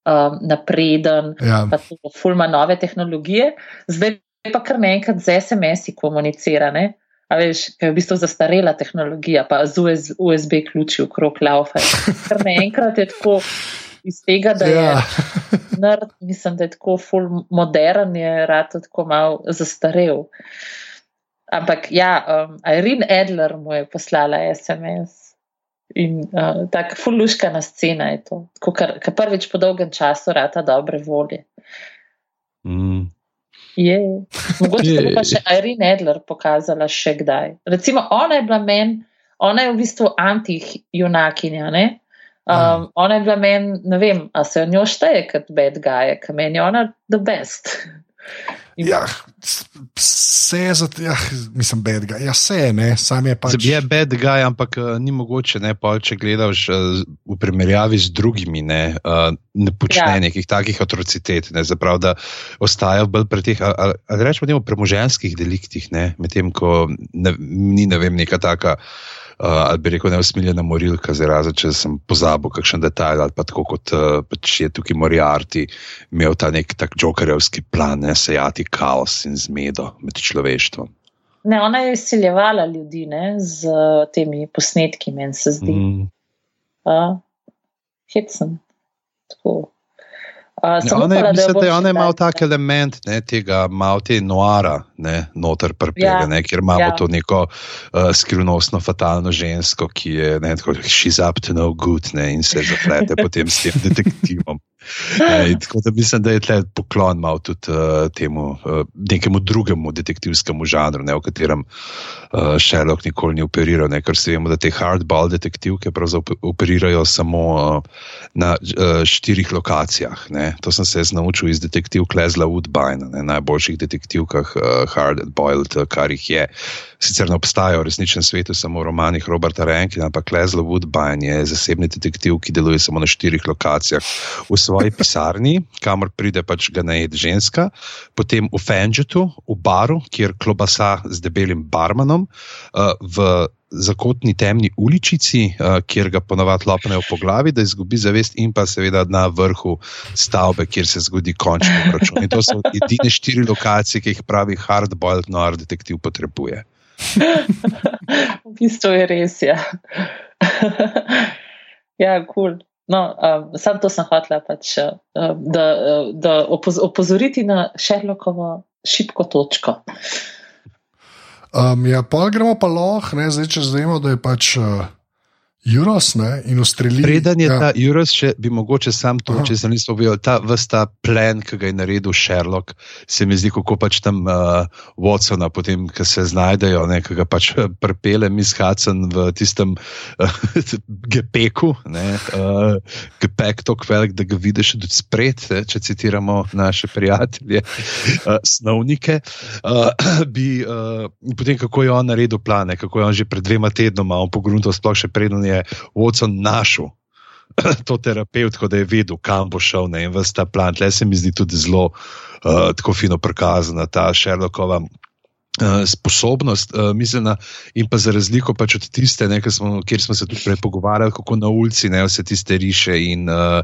um, napreden, ja. pa tudi ful ima nove tehnologije, zdaj pa kar naenkrat z SMS-i komunicira, ne. A veš, kaj je v bistvu zastarela tehnologija, pa z US, USB ključi v krog laufe. Ker naenkrat je tako iz tega, da je Ja. nerd, mislim, da je tako full modern, je rad tako mal zastarel. Ampak ja, um, Irene Adler mu je poslala SMS. In uh, tako fulluškana scena je to, tako, kar, kar prvič po dolgem času rata dobre volje. Mm. Je. Mogoče Je. bo pa še Irene Adler pokazala še kdaj. Recimo, ona je bila meni, ona je v bistvu anti-junakinja. ne? Um, ona je bila meni, ne vem, a se jo njo šteje kot bad guy, ker meni je ona the best. In- Ja, vse je za, ja, mislim, bedga. Ja, vse je, ne, sam je pač. Je bad guy, ampak uh, ni mogoče, ne, pol, če gledaš uh, v primerjavi z drugimi, ne, uh, ne počne Ja. nekih takih atrocitet. Ne, zaprav, da ostaja bolj pri teh, ali, ali rečemo, premoženskih deliktih, ne, medtem ko ne, ni ne vem, neka taka. Uh, ali bi rekel, neusmiljena morilka, zrazen če sem pozabil kakšen detajl, ali pa tako kot uh, pač je tukaj Moriarty imel ta nek tak jokerjevski plan, ne sejati kaos in zmedo med človeštvom. Ne, ona je izsiljevala ljudi ne, z uh, temi posnetki, meni se zdi. Mm. Mm. Uh, Hecen. Tako. Uh, Ja, ona, je, mislim, da je ona ima tak element ne, tega, malo te noara, ne, noter prpega, Ja, ne, kjer imamo ja. ja. to neko uh, skrivnostno, fatalno žensko, ki je, ne, tako, she's up to no good, ne, in se zaplete potem s tem detektivom. In tako da mislim, da je tle poklon malo tudi uh, temu uh, nekemu drugemu detektivskemu žanru, ne, v katerem uh, Sherlock nikoli ni operiral, ne, ker se vemo, da te hardball detektivke operirajo samo uh, na uh, štirih lokacijah. Ne. To sem se naučil iz detektiv Klezla Woodbine, ne, najboljših detektivkah uh, hardboiled, uh, kar jih je. Sicer ne obstajajo v resničnem svetu, samo v romanih Roberta Rankina, ampak Klezla Woodbine je zasebni detektiv, ki deluje samo na štirih lokacijah. V svoji pisarni, kamor pride pač ga najed ženska, potem v Fenžetu, v baru, kjer klobasa z debelim barmanom, uh, v zakotni temni uličici, uh, kjer ga ponavadi lopnejo po glavi, da izgubi zavest, in pa seveda na vrhu stavbe, kjer se zgodi končni račun. In to so edine štiri lokacije, ki jih pravi hardboiled noir detektiv potrebuje. v bistvu je res. Ja, ja kul. Cool. No, um, sam to sem hotela, pač, uh, da, da opoz opozoriti na Šerlokovo šibko točko. Um, ja, pa gremo pa lahko, ne, zdaj če znemo, da je pač uh, Juros ne, in ustrelil. Preden je ja, ta Juros, še bi mogoče sam to, Aha. če se nismo videli, ta vsta plen, ki ga je naredil Sherlock, se mi zdi, kako pač tam uh, Watsona, potem, ki se znajdejo, ne, ki ga pač eh, prepele miskacen v tistem uh, gepeku, ne, uh, gepek tako velik, da ga vidiš tudi spred, ne, če citiramo naše prijatelje, uh, snovnike. Uh, bi, uh, potem, kako je on naredil plane, kako je on že pred dvema tednoma pogruntal, sploh še preden je Watson našel to terapeutko, da je vedel, kam bo šel. Ne, in ves ta plan, tle se mi zdi tudi zelo uh, tako fino prikazana ta Sherlockova. Uh, sposobnost, uh, mislena, in pa za razliko pač od tiste, ne, smo, kjer smo se tudi prej pogovarjali, kako na ulici ne, vse tiste riše in uh,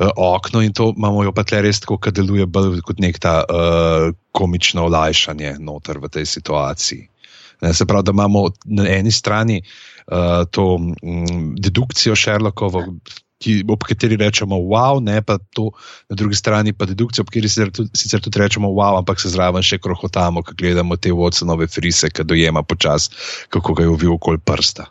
uh, okno, in to imamo jo pa tle res tako, da deluje bolj kot nek ta uh, komično olajšanje noter v tej situaciji. Ne, se pravi, da imamo na eni strani uh, to mm, dedukcijo Sherlockovo, ki, ob kateri rečemo wow, ne pa to, na drugi strani pa dedukcijo, ob kateri sicer tudi, sicer tudi rečemo wow, ampak se zraven še krohotamo, ko gledamo te Watsonove frise, ki dojema počas, kako ga je uvil okoli prsta.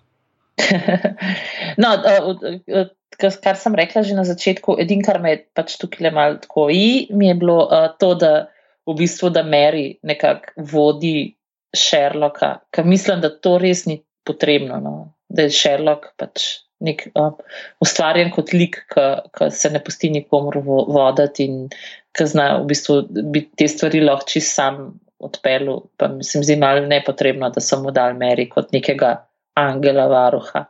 no, uh, uh, kar, sem rekla že na začetku, edin, kar me je pač tukaj le malo tako i, mi je bilo uh, to, da v bistvu, da Mary nekako vodi Sherlocka, ker mislim, da to res ni potrebno, no? da je Sherlock pač nek uh, ustvarjen kot lik, ki se ne pusti nikomor vo voditi in ki zna v bistvu bi te stvari lahko čist sam odpeljal, pa mi se mi zdi malo nepotrebno, da so mu dal Mary kot nekega angela varuha.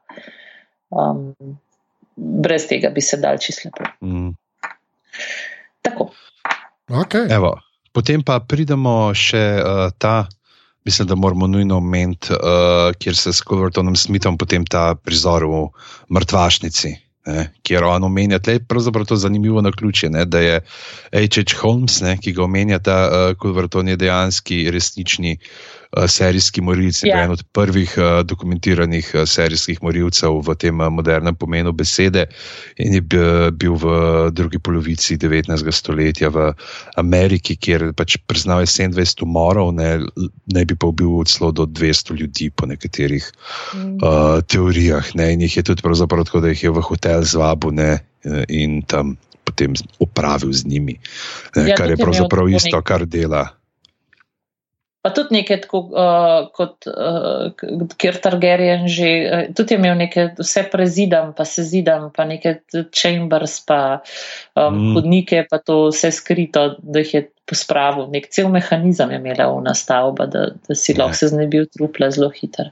Um, brez tega bi se dal čisto lepo. Mm. Tako. Okay. Evo, potem pa pridemo še uh, ta. Mislim, da moramo nujno omeniti, uh, kjer se s Kulvertonom Smithom potem ta prizor v mrtvašnici, ne, kjer on omenja, da je pravzaprav to zanimivo na ključje, ne, da je H.H. Holmes, ne, ki ga omenja ta uh, Kulverton, je dejanski resnični uh, serijski morilec, Ja. yeah. en od prvih uh, dokumentiranih uh, serijskih morilcev v tem modernem pomenu besede in je bil, v drugi polovici 19. stoletja v Ameriki, kjer pač priznal je 27 umorov, ne, ne bi pa bil celo do 200 ljudi po nekaterih Mm. uh, teorijah. Ne, in jih je tudi pravzaprav tako, da jih je v hotel zvabil ne, eh, in tam potem upravil z njimi, ne, Ja, kar je pravzaprav isto, kar dela. Pa tudi nekaj, tako, uh, kot uh, kjer Targaryen že, uh, tudi je imel nekaj, vse prezidam, pa se zidam, pa neke chambers, pa um, Mm. hodnike, pa to vse skrito, da jih je pospravil. Nek cel mehanizem je imela ona stavba, da, da si Ja. lahko se znebil trupla zelo hitro.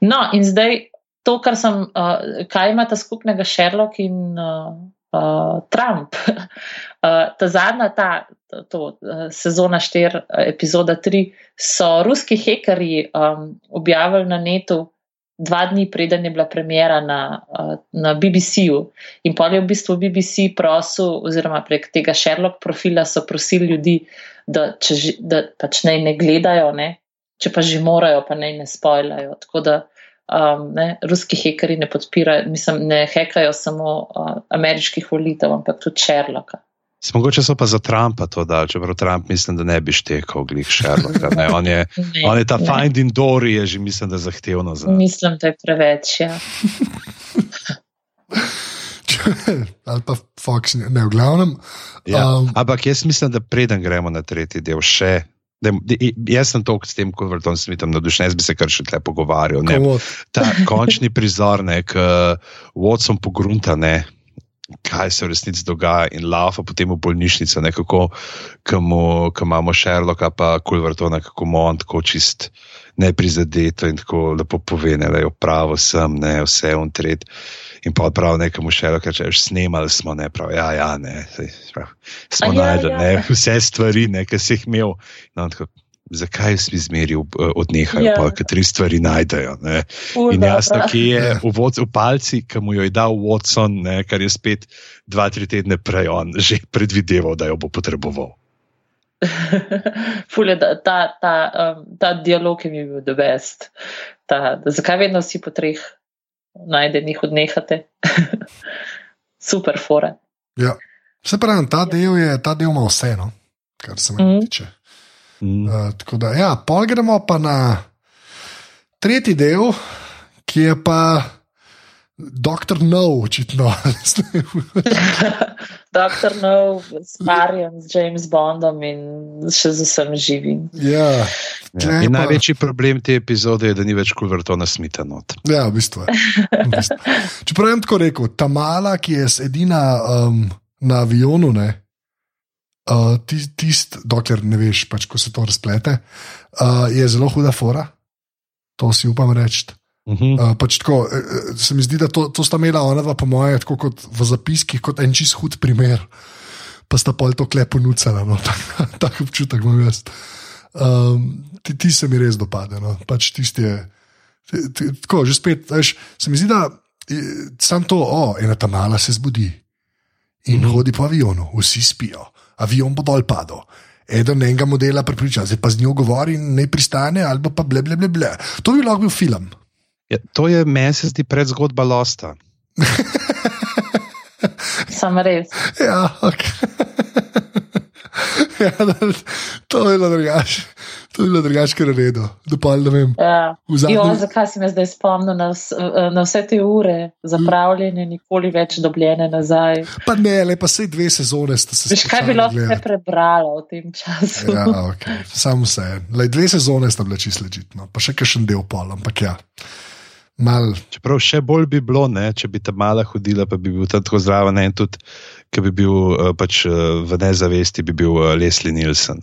No, in zdaj to, kar sem, uh, kaj ima ta skupnega Sherlock in uh, uh, Trump. Uh, ta zadnja, ta to, uh, sezona 4, epizoda 3, so ruski hekerji um, objavili na netu dva dni, preden je bila premjera na, uh, na BBC-ju. In pol je v bistvu BBC prosil, oziroma prek tega Sherlock profila so prosili ljudi, da, če, da pač naj ne gledajo, ne? če pa že morajo, pa naj ne spojlajo. Tako da um, ne, ruski hekerji ne podpirajo, mislim, ne hekajo samo uh, ameriških volitev, ampak tudi Sherlocka. Mogoče so pa za Trumpa to dal, čeprav Trump mislim, da ne bi štekal glih Sherlocka. Ne, on, je, Ne, on je ta ne. Finding Dory, je že mislim, da zahtevno za. Mislim, da je preveč. Ja. Ali pa Fox, ne, ne v glavnem. Ja. Um, Ampak jaz mislim, da preden gremo na tretji del, še. Da, jaz sem toliko s tem, kot vrtom smitom navdušen, jaz bi se kar še tle pogovarjal. Ne, ta končni prizor, ki Watson pogrunta, ne, kaj se v resnici dogaja in lava potem v bolnišnico, ne, kako ko mu- ko imamo Sherlocka, pa Kulvertona, kako mu on tako čist neprizadeto in tako lepo pove, da je pravo sem, ne, vse on tret. In pa prav nekemu Sherlock reče, "Veš, snemali smo, ne prav, ja, ja, ne, saj, prav, smo ja, najdel, ja. ne, vse stvari, ne, ki si jih imel. No, tako, Zakaj svi zmeri eh, odnehajo, Ja. yeah. pa tri stvari najdejo? Ne? Ful In jasno, dobro. ki je Ja. v, v palci, ki mu jo je dal Watson, ne, kar je spet dva, tri tedne prej on že predvideval, da jo bo potreboval. Ful je, da, ta, ta, um, ta dialog je mi bil the best. Ta, zakaj vedno vsi po treh najdenih odnehate? Super fora. ja. Se pravi, ta del, je, ta del ima vse, no, kar se meni mm. tiče. Mm. Uh, tako da, ja, pol gremo pa na tretji del, ki je pa doktor No, očitno. Doktor No, s Marijem, s James Bondom in še z vsem živim. ja, Ja. In pa- največji problem te epizode je, da ni več Kulvertona smita not. ja, v bistvu. V bistvu. Čeprav je tako rekel, ta mala, ki je edina um, na avionu, ne. Uh, tist, tist, dokler ne veš, pač, ko se to razplete, uh, je zelo huda fora, to si upam reči. Mhm. Uh, pač tako, eh, eh, se mi zdi, da to, to sta imela ona dva, po moje, tako kot v zapiskih, kot en čist hud primer, pa sta pol to klepo nucala. No, tak, tak občutek imam jaz. Um, ti, ti se mi res dopade. No. Pač tisti je. ti- ti- Tako, že spet, veš, se mi zdi, da eh, sam to, o, ena ta mala se zbudi in mm. hodi po avionu, vsi spijo, avion bo dol padel. Eden enega modela pripriča, zdaj pa z njo govori in ne pristane, ali pa ble, ble, ble, ble. To bi lahko bil film. Ja, to je meni se zdi predzgodba Losta. Sam res. Ja, okay. ja, da, to je bilo drugače. To je bilo drugače, ker je redo. Dopal, ne vem. Ja. Zadnjem- Jo, zakaj si me zdaj spomnil na, na vse te ure zapravljene, nikoli več dobljene nazaj? Pa ne, le pa sej dve sezone ste se Veš, kaj bi lahko gledati. vse prebrala v tem času? Ja, okay. Sam vse. Lej, dve sezone sta bile čisto ležitno, pa še kakšen del pol, ampak ja. Mal, Čeprav še bolj bi bilo, ne, če bi ta mala hodila, pa bi bil tam tako zraven in tudi, ki bi bil eh, pač, eh, v nezavesti, bi bil eh, Leslie Nielsen.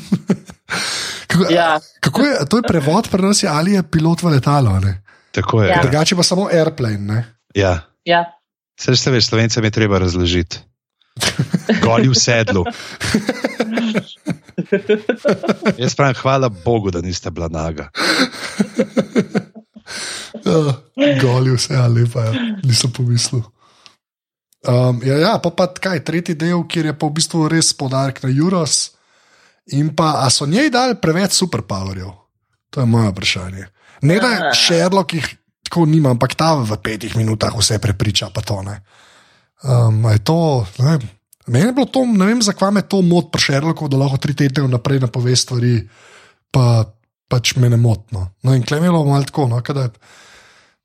kako, Ja. kako je, to je prevod je, ali je pilot v letalo, ne? Tako je. Ja. Ja. drugače pa samo airplane. Ne? Ja. Ja. Saj se veš, slovencem je treba razložiti. Goli v sedlu. Jaz pravim, hvala Bogu, da niste bila naga. Uh, goli vse, ali pa ja. nisem pomislil. Um, ja, ja, pa, pa kaj, tretji del, kjer je pa v bistvu res podarek na Juros In pa, a so njej dali preveč superpowerjev? To je moje vprašanje. Ne da Ja. Sherlock jih tako nima, ampak ta v petih minutah vse prepriča, pa to ne. Um, je to, ne meni je bilo to, ne vem, zakaj me to moti pri Sherlocku, da lahko tri tedne vnaprej napove stvari, pa pač me ne motno. No, in klemelo malo tako, no, kada,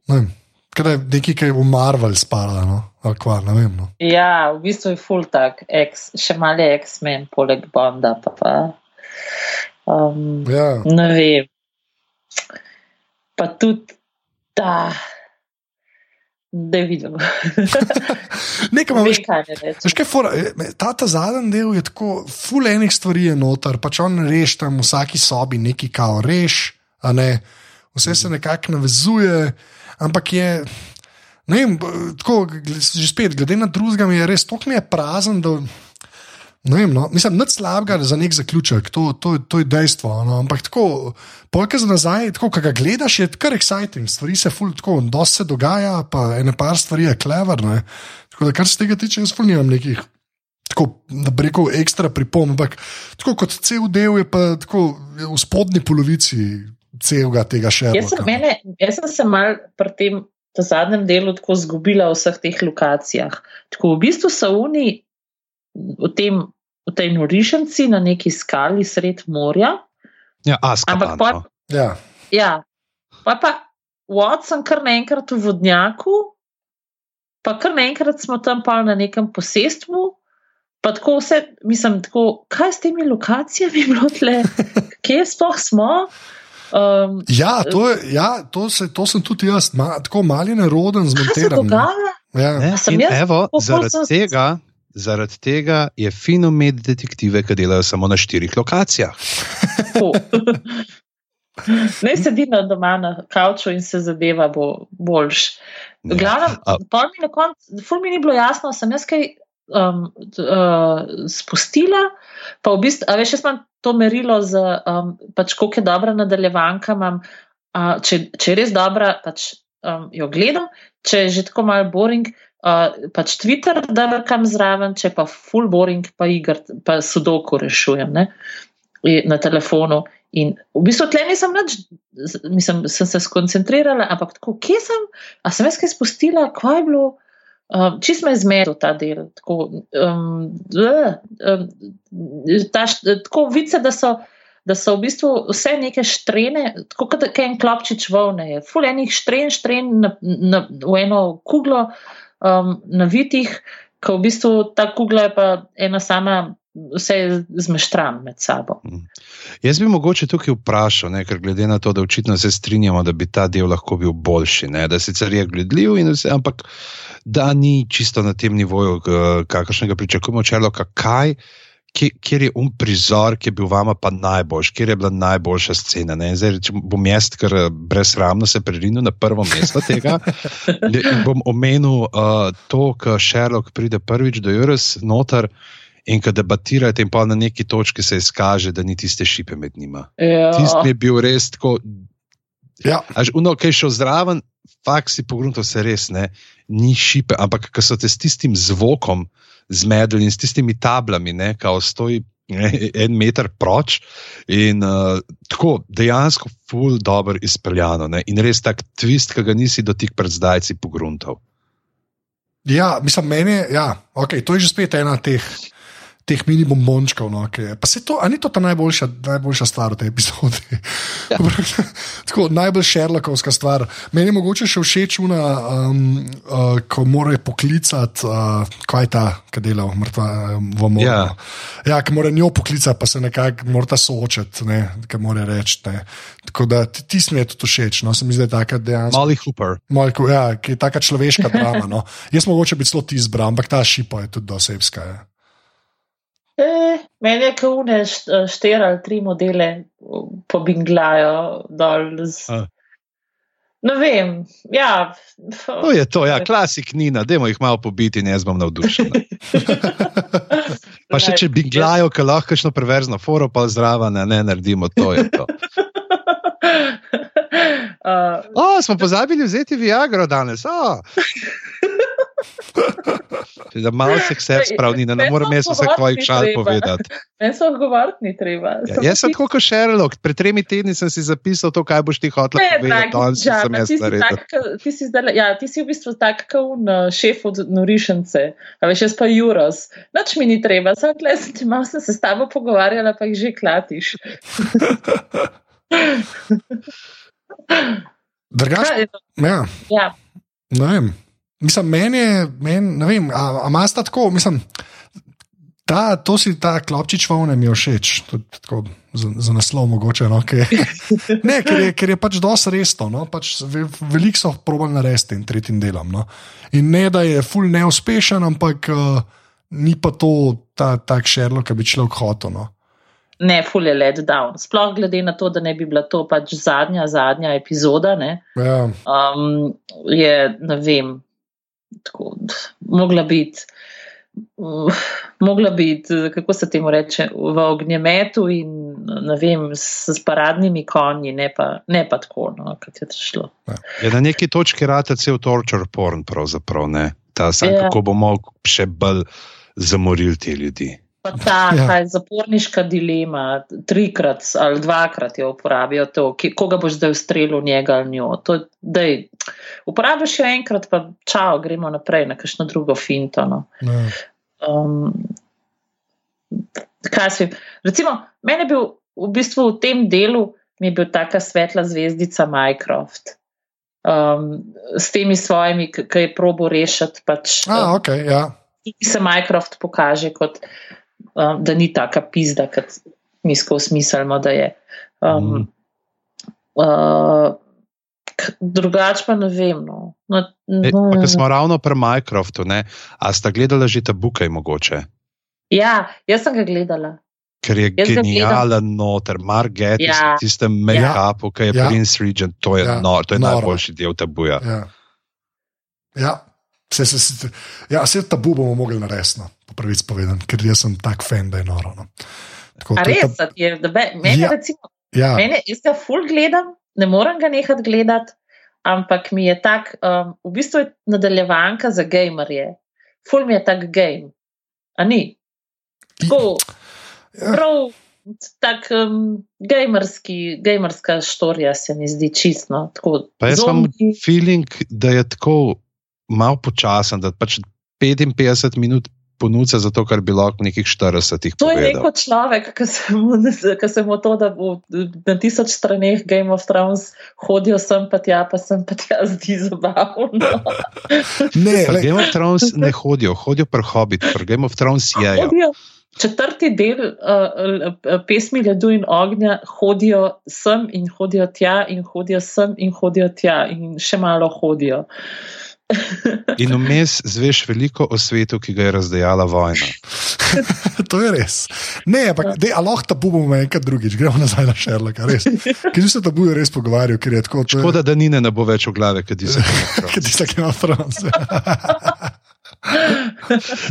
ne vem, kada je nekaj, kar je v Marvel spada, no, ali kva, ne vem. No. Ja, v bistvu je full tak, ex, še malo je X-Men, poleg Bonda. Pa, pa, um, Ja. ne vem. Pa tudi, da, da vidim. Nekaj kaj rečem. Veš, kaj fora, ta, ta zadnji del je tako, ful enih stvari je noter, pač on reš tam v vsaki sobi nekaj kao reš, a ne, vse se nekako navezuje, ampak je. Ne vem, tako, že spet, glede na drugega, je res tako mi je prazen. Da, ne vem, no, mislim, nič slabega za nek zaključek, to, to, to je dejstvo. No, ampak tako, polka za nazaj, tako, ko ga gledaš, je kar exciting, stvari se ful, tako, dosti se dogaja, pa ene par stvari je clever. Ne. Tako da, kar se tega tiče, jaz ful nimam nekih. Tako, da bi rekel, ekstra pripomb, ampak tako kot cel del je pa tako v spodnji polovici celega tega še. Jaz sem, mene, jaz sem se mal pri tem ta zadnjem delu tako zgubila v vseh teh lokacijah. Tako v bistvu so oni v, tem, v tej norišnici na neki skali sred morja, Ja, ampak Azkaban. pa, no. Ja, ja, pa, pa Watson kar naenkrat v vodnjaku, pa kar naenkrat smo tam pa na nekem posestvu. Pa tako vse, mislim, tako, kaj s temi lokacijami je bilo tle, kje sploh smo? Um, ja, to, je, ja to, se, to sem tudi jaz, ma, tako mali neroden, zmontiran. Ja. Ne, evo, zaradi tega, zaradi tega je fino imeti detektive, ki delajo samo na štirih lokacijah. Ne sedi na doma na kavču in se zadeva bo boljš. Glavno, pol mi na koncu, ful mi ni bilo jasno, sem jaz kaj um, t- uh, spustila, pa v bistvu, a veš, jaz imam to merilo za, um, pač koliko je dobra nadaljevanka, imam, uh, če, če je res dobra, pač um, jo gledam, če je že tako malo boring, uh, pač Twitter drkam zraven, če pa full boring, pa igr, pa sudoku rešujem ne, i- na telefonu. In v bistvu tle nisem z- mislim, sem se skoncentrirala, ampak tako, kje sem, a sem jaz kaj spustila, kaj je bilo, um, čist me je zmedel ta del. Tako, um, uh, um, ta, št- tako vice, da so, da so v bistvu vse neke štrene, tako kot en klopčič volne je, ful enih štren, štren na, na, v eno kuglo um, navitih, ko v bistvu ta kugla je pa ena sama, vse je zmeštran med sabo. Jaz bi mogoče tukaj vprašal, ne, ker glede na to, da očitno se strinjamo, da bi ta del lahko bil boljši, ne, da sicer je gledljiv, in vse, ampak da ni čisto na tem nivoju, k- kakršnega pričakujemo, čelo, kaj. kje- Kjer je um prizor, ki je bil vama pa najboljši, kjer je bila najboljša scena? Ne? Zdaj, če bom jaz, ker eh, brezsramno se prerinil na prvo mesto tega. in bom omenil uh, to, ko Sherlock pride prvič do Juris noter in ko debatirate, in pa na neki točki se izkaže, da ni tiste šipe med njima. Ja. Tisti je bil res tako. Ja. Až uno, ki je šel zraven, fakt si pogrunto se res ne, ni šipe, ampak ko so te s tistim zvokom zmedli in s tistimi tablami, ne, kao stoji ne, en meter proč in uh, tako dejansko ful dobro izpeljano ne, in res tak twist, ki ga nisi dotik pred zdajci pogruntov. Ja, mislim, meni je, ja, okay, to je že spet ena teh, teh mini bombončkov. No, ki je- pa se to, a ni to ta najboljša, najboljša stvar v tej epizodi? Ja. Tako, najbolj šerlokovska stvar. Meni je mogoče še všeč, una, um, uh, ko mora poklicati, uh, kaj je ta, ki dela v mrtva v moru. Ja. ja ki mora njo poklicati, pa se nekako mora soočati, ne, ki mora reči. Ne. Tako da ti, mi je tudi všeč, no, se mi zdi, da je taka dejansko. Molly Hooper. Malko, ja, ki je taka človeška drama. No. Jaz mogoče bi celo ti izbral, ampak ta šipa je tudi dosebska. Ja. E, meni je kaune štiri ali tri modele pobinglajo dol. Z... A. Ne vem, ja. To je to, ja, klasik Nina, dajmo jih malo pobiti in jaz bom navdušen. Pa še če bi glajo, ki lahko kakšno perverzno foro pa zraven, ne, ne naredimo, to je to. uh, O, smo pozabili vzeti Viagro danes. O. Da malo se vse spravi, ne, ne morem jaz vseh tvojih šal povedati. Ne, so odgovoriti, ni treba. Ja, jaz sem tako kot Sherlock. Pred tremi tedni sem si zapisal to, kaj boš ti hotel povedati. Danes sem jaz naredil. Ti si, zdaj, ja, ti si v bistvu tak, kot uh, šef od Norišence, a veš, jaz pa Juros. Noč mi ni treba, samo tle sem ti malo se s tabo pogovarjala, pa jih že klatiš. Drugače, ja. ja. Ne vem. Mislim, meni je, men, ne vem, a imaš tako, mislim, ta, to si ta klopčič vovne mi je všeč, tako, za, za naslov mogoče. No, ker, ne, ker je, ker je pač dosti resno, no, pač veliko so probali narediti in tretjim delom. No. In ne, da je full neuspešen, ampak uh, ni pa to ta, tak šerlo, ki bi človek hotel. No. Ne, full je let down. Sploh glede na to, da ne bi bila to pač zadnja, zadnja epizoda. Ja. Um, je, ne vem, tako, mogla biti. Mogla biti, kako se temu reče, v ognjemetu in vem, s, s paradnimi konji, ne pa, ne pa tako, no, kot je šlo. Ja. Je na neki točki rata cel torture porn, pravzaprav ne. Ta sam, ja. kako bomo še bolj zamorili te ljudi. Pa ta ja. zaporniška dilema, trikrat ali dvakrat jo uporabijo, to, ki, koga boš zdaj ustrelil, njega ali njo. To, dej, uporabiš jo enkrat, pa čau, gremo naprej na kakšno drugo finto. No. Ja. Um, si, recimo, meni je bil v bistvu v tem delu, mi je bil taka svetla zvezdica Minecraft. Um, s temi svojimi, ki je probo rešiti. Pač, A, okay, ja. Ki se Minecraft pokaže kot um, da ni taka pizda, kot mi skozi smiselno, da je. Um, mm. uh, Drugače pa ne vem. No. No, no. E, smo ravno pri ne? a sta gledala že ta bukaj mogoče? Ja, jaz sem ga gledala. Ker je jaz genijalen noter, Marget, ja. tiste make-upu, ki je ja. Prince Regent, to je, ja. no, to je najboljši del tabuja. Ja. ja. Se, se, se, ja, vse tabu bomo mogli narediti, no, po pravici povedan, ker jaz sem tak fan, da je noro. No. Tako, res, ta... je, da be, meni, ja, recimo, ja. meni, jaz ga full gledam, ne morem ga nehati gledati, ampak mi je tak, um, v bistvu je nadaljevanka za gamerje. Full mi je tak game, a ni. Tako, ja. prav, tak um, gamerski, gamerska štorija se mi zdi čisto. Pa jaz imam feeling, da je tako malo počasen, da pač 55 minut ponudza za to, kar bi lahko nekih 40. To povedal. je neko človek, ki se mu to, da bo na tisoč straneh Game of Thrones hodil sem pa tja, pa sem pa tja zdi zabavno. ne, Game of Thrones ne hodijo, hodijo pri Hobbit, pri Game of Thrones je. Četrti del uh, pesmi Ledu in ognja hodijo sem in hodijo tja, in hodijo sem in hodijo tja, in še malo hodijo. Uh, In vmes zveš veliko o svetu, ki ga je razdajala vojna. to je res. Ne, ampak lahko ta bomo enkrat drugič, gremo nazaj na Šerloka. Ker se ta bojo res pogovarjal. Škoda, da Nina ne bo več v glavi, kad ti se je na France.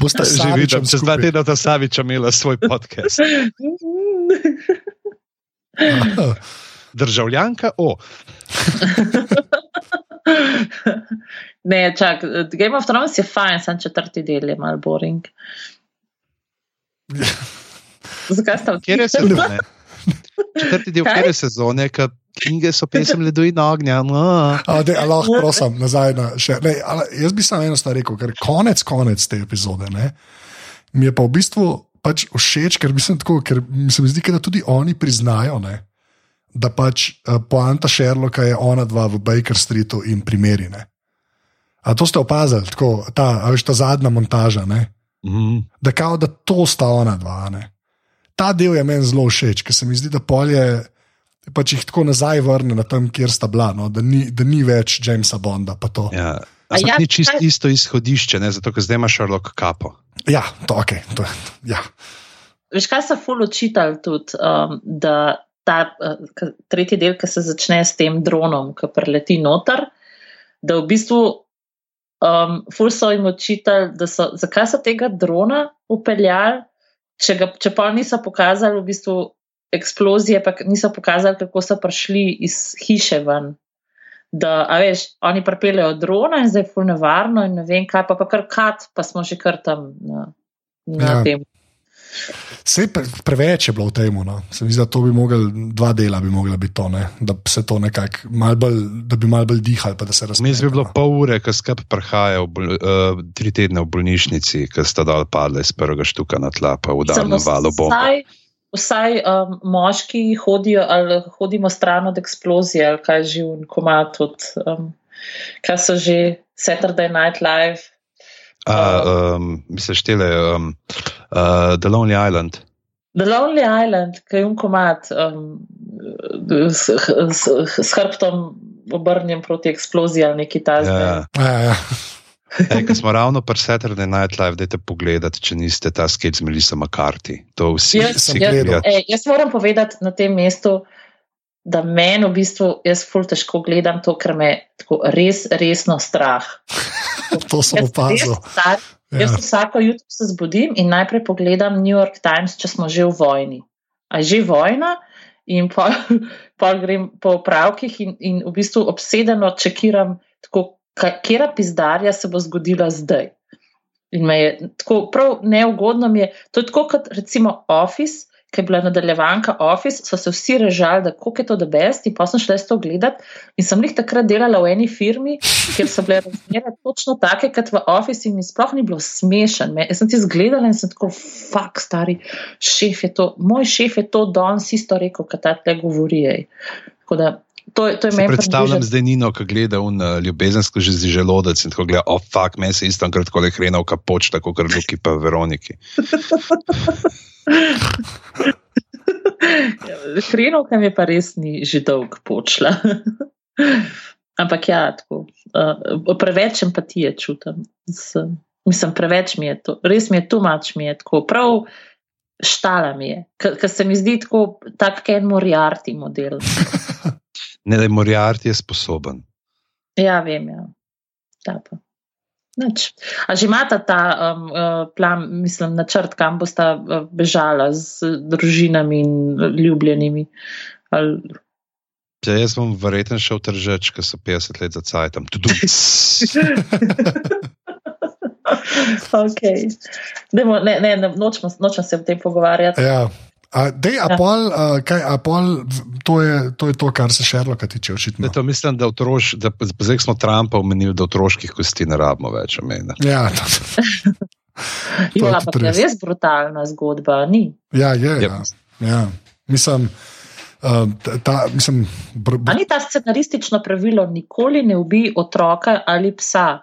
Boste že videli, če zdaj tedna ta Saviča imela svoj podcast. Državljanka O. ne, čak, Game of Thrones je fajn, sem četrti del, je mal boring. Zakaj ste v kjer sezone? Četrti del kjer sezone, ki knjige so pesem ledu in ognja. No. Lahko prosim, nazaj na še. Ne, ale, jaz bi samo eno stvar rekel, ker konec, konec te epizode ne, mi je pa v bistvu pač všeč, ker, tako, ker mi se mi zdi, da tudi oni priznajo. Ne, da pač uh, poanta Sherlocka je ona dva v Baker Streetu in primerine. A to ste opazili, tako, ta, veš, ta zadnja montaža, mm -hmm. da, kao, da to sta ona dva. Ne? Ta del je meni zelo všeč, ker se mi zdi, da polje pač jih tako nazaj vrne na tam, kjer sta bila, no? da, ni, da ni več Jamesa Bonda. Ja. Ampak ja, ni čisto isto izhodišče, ne? zato ker zdaj ima Sherlock kapo. Ja, to, okay, to, ja. Veš, kaj so ful učitelj tudi, um, da ta uh, tretji del, ki se začne s tem dronom, ki preleti noter, da v bistvu um, ful so jim očitali, da so, zakaj so tega drona upeljali, če, ga, če pa niso pokazali v bistvu eksplozije, pa niso pokazali, kako so prišli iz hiše ven. da, a veš, oni pripeljejo drona in zdaj je ful nevarno in ne vem kaj, pa pa kar kat, pa smo že kar tam na, na Ja. tem. Sej pre, preveč je bilo v tem, no. se mi zdi, da to bi mogli, dva dela bi mogla biti to, ne? da bi se to nekako, mal bolj, da bi mal bolj dihali, pa da se razumeli. Vmes bi bilo pol ure, ko skrb prihaja, bol, uh, tri tedne v bolnišnici, ko sta dol padle iz prvega štuka na tla, pa udarno Samo valo bombo. Vsaj, vsaj um, moški hodijo ali hodimo stran od eksplozije, ali kaj že v komat, od, um, kaj so že Saturday Night Live. A, um, misliš, tele, um, uh, The Lonely Island. The Lonely Island, ki je un komat um, s, s, s hrbtom obrnjen proti eksploziji ali neki ta zdaj. Ja. Ja, ja. Ej, ko smo ravno pri Saturday Night Live, dajte pogledati, če niste ta sketch z Melissa McCarthy. To vsi, Jaz- vsi jaz- gledate. Ej, jaz moram povedati na tem mestu, da meni v bistvu, jaz ful težko gledam to, ker me tako res, resno strah. To sem Jaz opazil. Ja. Jaz vsako jutro se zbudim in najprej pogledam New York Times, če smo že v vojni. A je že vojna? In pa, pa grem po pravkih in, in v bistvu obsedeno čekiram, tako, ka- katera pizdarja se bo zgodila zdaj. In me je tako prav neugodno, mi je, to je tako kot recimo Office, ki je bila nadaljevanka Office, so se vsi režali, da kako je to the best, in pa sem šla to gledati. In sem jih takrat delala v eni firmi, kjer so bile razmere točno take, kot v Office, in mi sploh ni bilo smešen. Me, jaz sem ti zgledala in sem tako, fuck, stari šef je to, moj šef je to danes isto rekel, kot ta tle govori. ej." Tako da to, to je meni predstavljam zdaj Nino, ki gleda un uh, ljubezensko že z želodec in tako gleda, oh, fuck, meni se isto enkrat tako le hrena v kapoč, tako kot Luki pa Veroniki. Hrenovka mi pa res ni že dolg počla. Ampak ja, tako, uh, preveč empatije čutim. Z, mislim, preveč mi je to, res mi je tu mač, mi je tako, prav štala mi je, ker se mi zdi tako, tak Ken Moriarty model. Ne, da je Moriarty je sposoben. Ja, vem, ja. Ta pa. Nič. A že imata ta um, uh, plan, mislim, načrt, kam bosta uh, bežala z družinami in ljubljenimi? Ali, Ja, jaz bom verjetno šel tržeč, ker so 50 let za cajtom. okay. Ne, ne, ne nočem, nočem se o tem pogovarjati. Ja. A, dej, a, Ja. pol, a, kaj, a pol, to, je, to je to, kar se Sherlocka tiče, očitno. Ne, to mislim, da, otroš, da zdaj smo Trumpa omenili, da otroških kosti ne rabimo več omeniti. Ja, to, Jo, je ampak je res. brutalna zgodba, ni. ja, je. Yep. Ja. Ja. Mislim, uh, ta- mislim br, br, ni ta scenaristično pravilo, nikoli ne ubi otroka ali psa.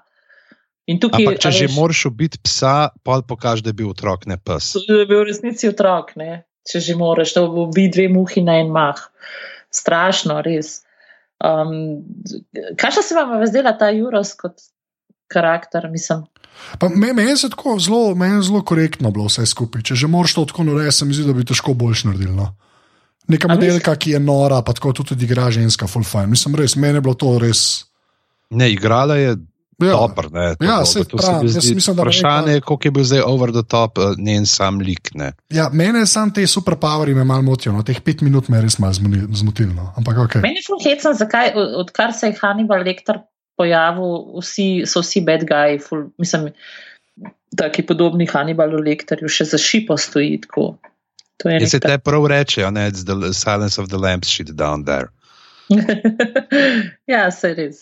In tukaj, Ampak, če že moraš ubiti psa, pol pokaž, da je bil otrok, ne pes. To je bil v resnici otrok, ne? Če že moraš, da ubi dve muhi na en mah. Strašno, res. Um, kaj se vam je zdela ta Juros kot karakter? Mislim, pa me- Meni je tako zelo, meni je zelo korektno bilo vse skupaj. Če že moraš to tako narediti, se mi zdi, da bi težko boljš naredil. No. Neka A modelka, ki je nora, pa tako tudi igra ženska, full fine. Mislim, res, meni je bilo to res. Ne, igrala je Ja. dobro. Ne, to- Ja, to- to se pravim, mi jaz zdi- mislim, Vprašanje je, koliko je bil zdaj over the top eh, njen sam lik. Ne. Ja, mene samo te superpoweri me malo motijo, no, teh pet minut me je res malo zmoni- zmotilo. No. Ampak ok. meni je šlo hecno, zakaj, od- odkar se je Hannibal Lecter pojavil, vsi, so vsi bad guyi, ful, mislim, taki podobni Hannibalu Lecterju, še za šipo stoji tako. To je In se te prav reče, ne, it's the silence of the lambs shit down there. ja, se res.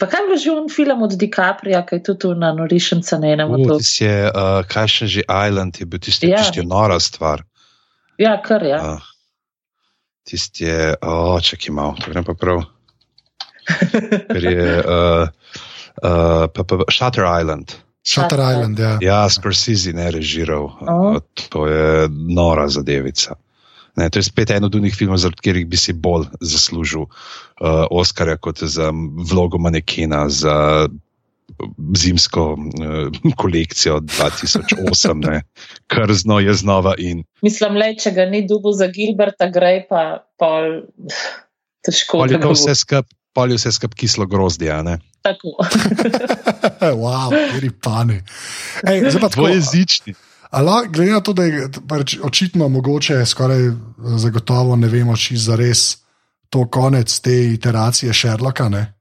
Pa kaj je bil že un film od DiCaprija, ki je tudi tu na norišence na enem otoku? tisti je, uh, kaj še že Island, je bil tisti, Ja. ja. tisti je nora stvar. Ja, kar je. Uh, tisti je, oh, čakaj malo, to grem pa prav. Ker je uh, uh, pa, pa, Shutter Island. Shutter Island, ja. Ja, Scorsese ne režiral. Oh. Uh, to je nora zadevica. Ne, to je spet en od unih filmov, zaradi katerih bi si bolj zaslužil uh, Oscarja kot za vlogo manekena za zimsko uh, kolekcijo 2008, ne. krzno je znova in. Mislim, le, če ga ni dubu za Gilberta, gre pa pol težko. Pol je da to ga bo- vse skup, pol je vse skup kislo grozdje, a ne. Tako. wow, kjeri pani. Ej, zdaj pa tako, Dvojezični. Ala, glede na to, da je pač očitno mogoče, skoraj zagotovo ne vemo, či za res to konec te iteracije Sherlocka. ne.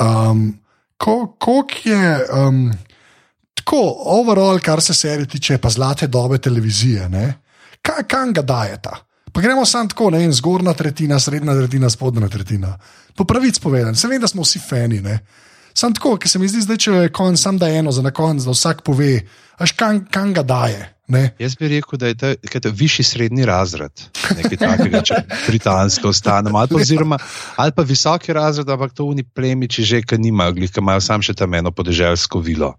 Um, ko- Koliko je. Um, Tako, overall, kar se serije tiče, pa zlate dobe televizije, ne? kaj, kam ga dajeta? Pa gremo samo tako, ne vem, zgornja tretjina, srednja tretjina, spodnja tretjina. Po pravic povedan, se vem, da smo vsi fani. Sam tako, ker se mi zdi, zdaj, če je konc, sam da eno za na konec, da vsak pove, až kam, kam ga daje. Ne? Jaz bi rekel, da je je to višji srednji razred, nekaj takega, če britansko ostanemo, ali, oziroma- ali pa visoki razred, ampak to oni plemiči že, ki nimajo, ki imajo sam še tam eno podeželsko vilo.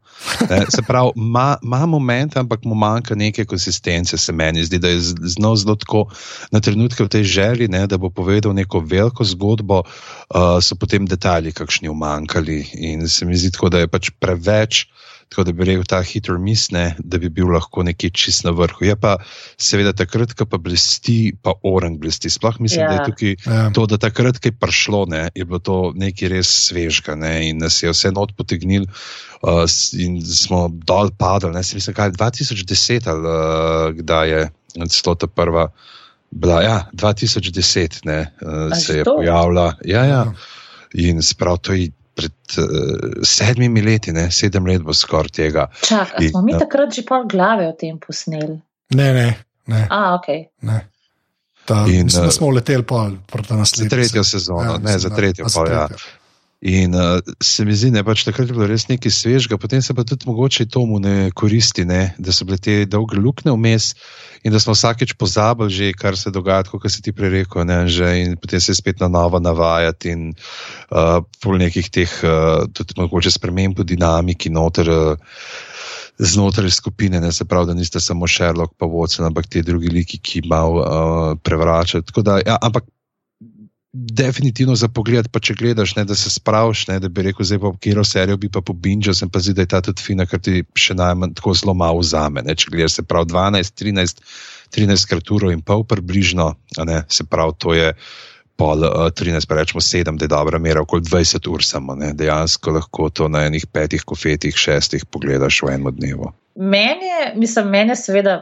Ne, se pravi, ima, ima moment, ampak mu manjka neke konsistence, se meni zdi, da je znal zelo tako na trenutke v tej želji, ne, da bo povedal neko veliko zgodbo, uh, so potem detajli kakšni umankali in se mi zdi tako, da je pač preveč. Tako da bi rekel, ta hitro misne, da bi bil lahko nekje čist na vrhu. Je pa seveda takrat, ko pa blesti, pa orang blesti. Sploh mislim, ja. da je Ja. tukaj Ja. to, da takrat, ko je prišlo, ne, je bilo to nekaj res svežga ne, in nas je vse not potegnil. Uh, in smo dol padali, ne, se mislim, kaj je 2010 ali uh, kdaj je celo ta prva. Bila, ja, 2010 ne, uh, se je pojavila. Ja, ja. Ja. In sprav to je pred uh, sedmimi leti, ne, sedem let bo skoraj tega. Čak, In, smo mi ja. takrat že pol glave o tem posneli? Ne, ne, ne. A, ok. ne. Ta, In, mislim, da eh, smo leteli pol proti Za naslednji. tretjo sezono, ja, ne mislim, za da- tretjo, a za pa ja. In uh, se mi zdi, da pač takrat je bilo res nekaj svežega, potem se pa tudi mogoče tomu ne koristi, ne, da so bile te dolge luknje vmes in da smo vsakeč pozabili, že, kar se dogaja, kot si ti prej rekel, ne, že, in potem se spet na novo navajati in uh, pol nekih teh, uh, tudi mogoče sprememb v dinamiki noter. Uh, Znotraj skupine, ne se pravi, da niste samo Sherlock, pa Watson, ampak ti drugi liki, ki malo uh, Da, ja, ampak definitivno za pogled, pa če gledaš, ne, da se spraviš, ne, da bi rekel, zdaj pa kiro serijo bi pa pobinčal, sem pa zdi, da je ta tudi fina, ker ti še najmanj tako zelo malo vzame. Ne, če gledaš, se pravi 12, 13, 13 krat uro in pol približno, ne, se pravi, to je pol uh, 13, pa rečemo 7, da je dobra mera, okoli 20 ur samo, ne, dejansko lahko to na enih petih kofetih, šestih pogledaš v enem dnevu. Meni je, mislim, meni je seveda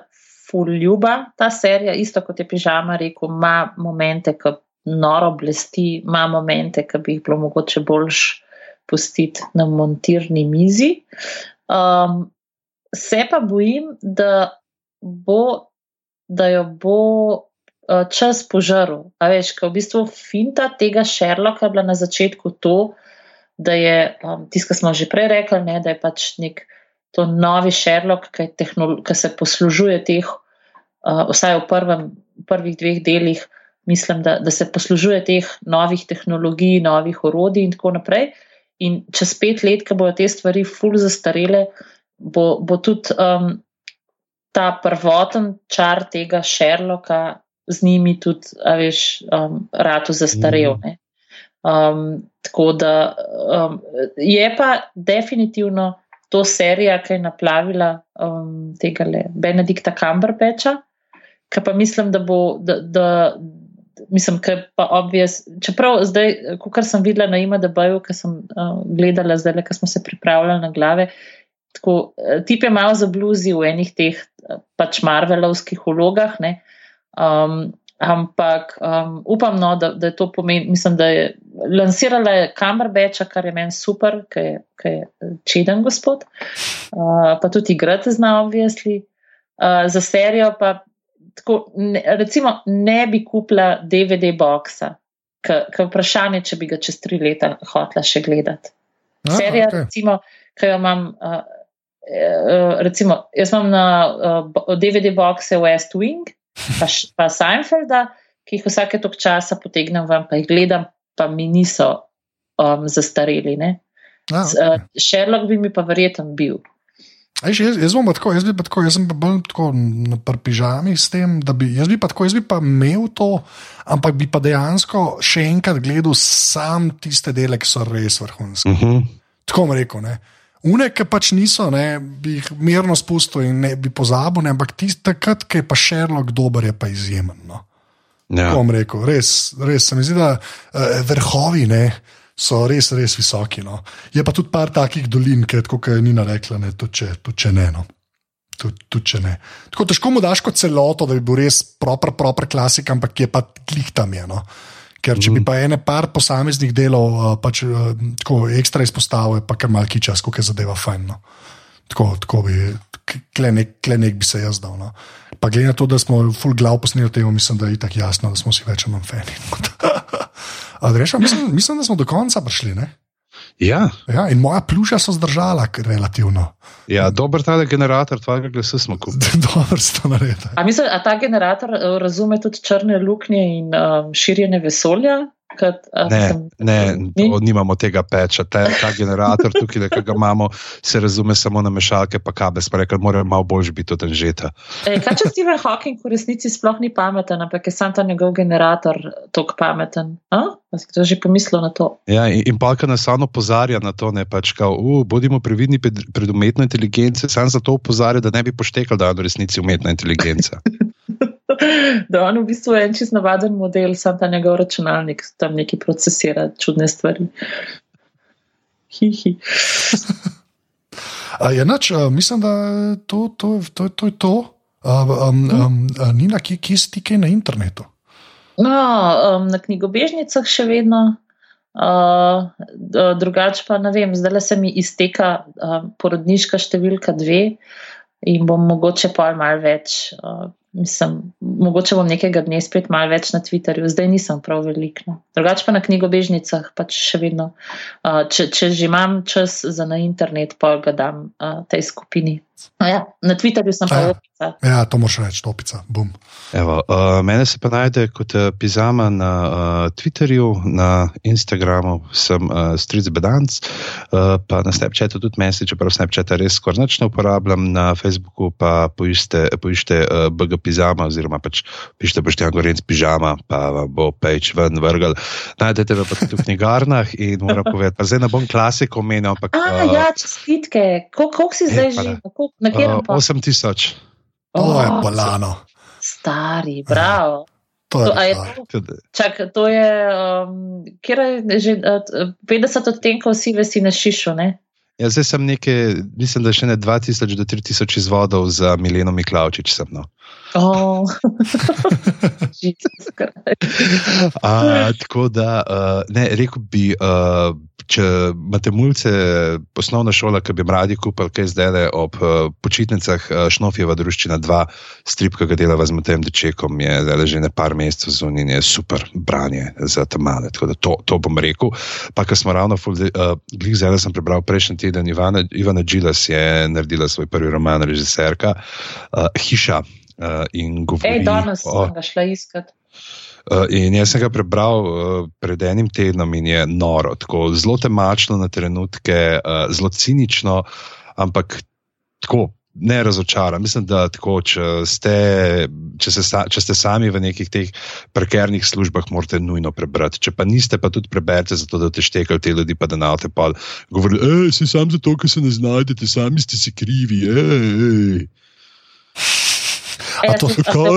ful ljuba ta serija, isto kot je Pižama rekel, ima momente, ki noro blesti, ima momente, ki bi jih bilo mogoče boljš pustiti na montirni mizi. Um, se pa bojim, da, bo, da jo bo uh, čas požaril. A veš, ker v bistvu finta tega Sherlocka je bila na začetku to, da je um, tisto, kar smo že prej rekli, ne, da je pač nek to novi Sherlock, ki, ki se poslužuje teh, uh, vsaj v prvem, prvih dveh delih, mislim, da, da se poslužuje teh novih tehnologij, novih orodij in tako naprej. In čez pet let, ko bodo te stvari ful zastarele, bo, bo tudi um, ta prvoten čar tega Sherlocka z njimi tudi, a veš, um, rado zastarel. Ne. Um, tako da um, je pa definitivno to serija, ki je naplavila um, tega le Benedikta Cumberbatcha, ki pa mislim, da bo, da, da mislim, ki je pa obvijes, čeprav zdaj, kot sem videla na IMDB-ju, ki sem uh, gledala zdaj, ki smo se pripravljali na glave, tako, eh, tip je malo zabluzil v enih teh eh, pač Marvelovskih vlogah, ne. Um, ampak um, upam, no, da, da je to pomeni, mislim, da je lansirala Cumberbatcha, kar je meni super, ker je, je čeden gospod, uh, pa tudi igrate zna, obvijesli. Uh, za serijo pa tako, ne, recimo ne bi kupila DVD boksa, ker vprašanje, če bi ga čez tri leta hotla še gledati. A, Serija, okej. recimo, ki jo imam, uh, uh, recimo, jaz imam na uh, bo- DVD bokse West Wing, pa, pa Seinfelda, ki jih vsake tok časa potegnem ven, pa jih gledam, pa mi niso um, zastareli. ne. A, S- okej. uh, Sherlock bi mi pa verjeten bil. Že jaz, jaz, pa tako, jaz bi pa tako, jaz sem pa bolj tako na prpižami s tem, da bi, jaz bi pa tako, jaz bi pa imel to, ampak bi pa dejansko še enkrat gledal sam tiste dele, ki so res vrhunski. Uh -huh. Tako bom rekel. Ne. Une, ki pač niso, ne, bi jih mirno spustil in ne bi pozabil, ne, ampak tisti, takrat, ki je pa Sherlock dober, je pa izjemen. No. ja. Tako bom rekel, res, res se mi zdi, da uh, vrhovi ne, so res, res visoki. No. Je pa tudi par takih dolin, tako, kot je Nina rekla, ne, tudi, če, tudi če ne. No. Tudi, tudi če ne. Tako težko mu daš kot celoto, da bi bil res proper, proper klasik, ampak je pa klih tam je. No. Ker če bi pa ene par posameznih delov uh, pač, uh, tako ekstra izpostavil, je pa kar malki čas, kako je zadeva fajn. No. Tako, tako bi, klenek, klenek bi se jaz dal. No. Pa glede na to, da smo full glav posneli temu, mislim, da je tako jasno, da smo si več ali manj fani. Rešam, mislim, mislim, da smo do konca prišli. Ne? Ja. Ja, in moja pluša so zdržala, relativno. Ja, dober ta generator, tvojega glasa smo kupili. Dobro ste naredili. A, mislim, a ta generator uh, razume tudi črne luknje in um, širjenje vesolja? Kad, ne, sem, ne ni? nimamo tega peča. Te, ta generator, tukaj, ki ga imamo, se razume samo na mešalke, pa kabel. Spravi, mora malo bolj biti od Anžeta. Kaj če Steven Hawking v resnici sploh ni pameten, ampak je sam ta njegov generator tako pameten? Kdo že pomislil na to? Ja, in, in Palka nas samo opozarja na to, ne pač, kao, uh, bodimo previdni pred, pred umetno inteligenco, sam zato opozarja, da ne bi poštekal, da je v resnici umetna inteligenca. da on v bistvu je en čist navaden model, sam ta njegov računalnik tam neki procesira čudne stvari. Hihi. Je noč, mislim, da to, to, to, to je to. Um, um, um, Nina, kje, kje si ti kaj na internetu? No, um, na knjigobežnicah še vedno, uh, drugače pa ne vem, zdaj se mi izteka uh, porodniška številka dve in bom mogoče pa malo več uh, Mislim, mogoče bom nekega dne spet malo več na Twitterju, zdaj nisem prav veliko. No. Drugače pa na knjigobežnicah, pač še vedno. Uh, če, če že imam čas za na internet, pa ga dam uh, tej skupini. Ja, na Twitterju sem pa opica. Ja, to moš reči, topica. Evo, uh, mene se pa najde kot uh, pizama na uh, Twitterju, na Instagramu sem uh, Stric Bedanc, uh, pa na Snapchatu tudi mesi, čeprav Snapchata res skoraj ne uporabljam, na Facebooku pa poiščite uh, BG pizama, oziroma pač pišite Boštjan Gorenc pižama, pa bo peč ven vrgel. Najdete ga pa tudi v knjigarnah in moram povedati, zdaj ne bom klasiko omenil, ampak. A, uh, ja, čestitke, koliko si zdaj že, na kjer uh, pa? 8000. To oh, je bolano. Stari, bravo. To je, to, je to, čak, to je, um, kjer je že uh, 50 odtenkov sive si na šišu, ne? Ja, zdaj sem nekaj, mislim, da še ne 2000 do 3000 izvodov za Mileno Miklavčič. Sem, no. Oh. A, tako da, uh, ne, rekel bi, uh, če imate mulce, osnovna šola, ki bi jim radi kupili, kaj zdaj le ob uh, počitnicah, uh, Šnofjeva družščina 2, strip, ki ga delava z Matejem Dečekom, je zdaj že ne par mesecev zunaj in je super branje za te male. Tako da to, to bom rekel. Pa, ker smo ravno, uh, glih zdaj sem prebral prejšnji teden, Ivana, Ivana Džilas je naredila svoj prvi roman, režiserka uh, Hiša. Uh, in govori, Ej, danes sem ga šla iskati. Uh, in jaz sem ga prebral uh, pred enim tednom in je noro, tako zelo temačno na trenutke, uh, zelo cinično, ampak tako ne razočaran. Mislim, da tako, če, ste, če, se, če ste sami v nekih teh prekernih službah, morate nujno prebrati. Če pa niste, pa tudi preberite, zato da te štekali te ljudi, pa da na te pa govorijo, si sam zato, ker se ne znajdete, sami ste si krivi. Ej, ej. E, to,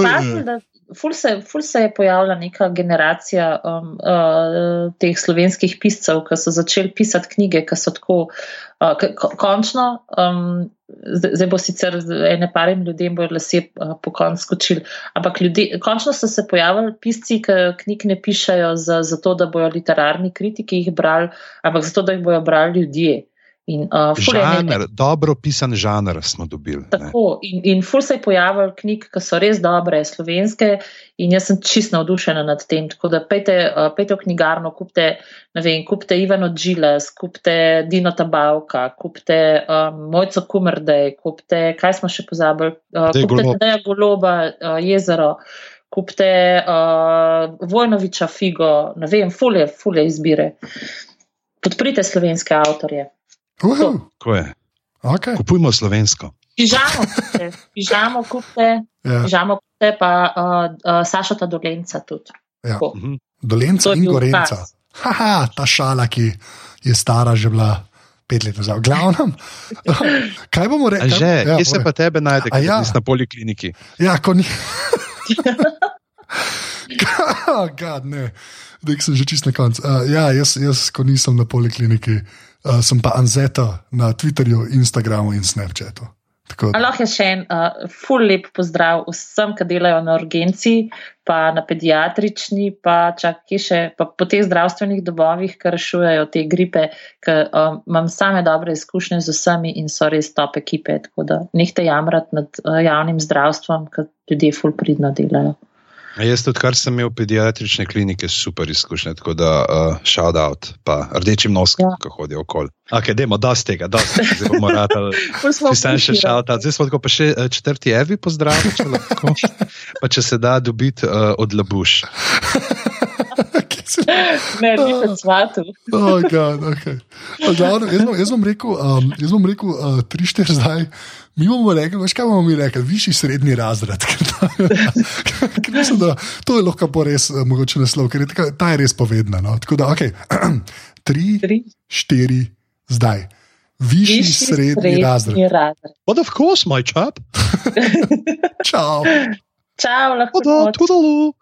kaj, ful se, ful se je pojavila neka generacija um, uh, teh slovenskih piscev, ki so začeli pisati knjige, ki so tako uh, končno. Um, Zdaj bo sicer ene parim ljudem bojo lase uh, po koncu skočili, ampak ljudje, končno so se pojavili pisci, ki knjig ne pišajo zato, za da bojo literarni kritiki jih brali, ampak zato, da jih bojo brali ljudje. In, uh, žanr, dobro pisan žanr smo dobili. Tako, in, in ful se je pojavil knjig, ki so res dobre, slovenske, in jaz sem čisto navdušena nad tem. Tako da pejte, uh, pejte v knjigarno, kupite, vem, kupite Ivano Džiles, kupite Dino Tabavka, kupite um, Mojco Kumrdej, kupite, kaj smo še pozabili, uh, kupite Deja Goloba, uh, jezero. Kupite uh, Vojnoviča Figo, ne vem, fulje, fulje izbire. Podprite slovenske avtorje. Tako je. Okay. Kupujmo slovensko. Pižamo, pižamo, kupite, ja. pižamo, kupite pa uh, uh, Saša ta dolenca tudi. Ja. Mhm. Dolenca in gorenca. Haha, ta šala, ki je stara že bila. Pet let nazaj, glavnem. Kaj bomo rekli? Že, ja, kje se pa tebe najde, kaj ja. na polikliniki? Ja, ko ni. God, ne, da sem že čist na koncu. Uh, ja, jaz, jaz, ko nisem na polikliniki, uh, sem pa Anzeta na Twitterju, Instagramu in Snapchatu. Allah je še en uh, ful lep pozdrav vsem, ki delajo na urgenci, pa na pediatrični, pa čak še pa po teh zdravstvenih dobovih, ki rešujejo te gripe, ker um, imam same dobre izkušnje z vsemi in so res top ekipe. Tako da nehte jamrati nad uh, javnim zdravstvom, ker ljudje ful pridno delajo. Jaz tudi, kar sem imel v pediatrične klinike, super izkušnje, tako da uh, shout out, pa rdečim noskom, Ja. ja. ko hodijo okoli. Ok, demo, dosti tega, dosti tega, zdaj bomo Ti sem še vključeni. shout out, zdaj smo tako pa še eh, četrti Evi pozdravili, če lahko. Pa če se da dobiti uh, od labuš. Kje si- Ne, ni pa cvatu. Oh, God, okay. Pa Glavno, jaz, bom, jaz bom rekel, um, jaz bom rekel uh, tri, štiri zdaj. Mi bomo rekli, veš kaj bomo mi rekli, višji srednji razred. Ker ta- ker mislim, da to je lahko pa res uh, mogoče naslov, ker je taka, ta je res povedna. No? Tako da, ok, tri, Tri. štiri, zdaj. Višji, Višji srednji razred. razred. But of course, my chap. Čau. Čau, lahko. Noč. todalu.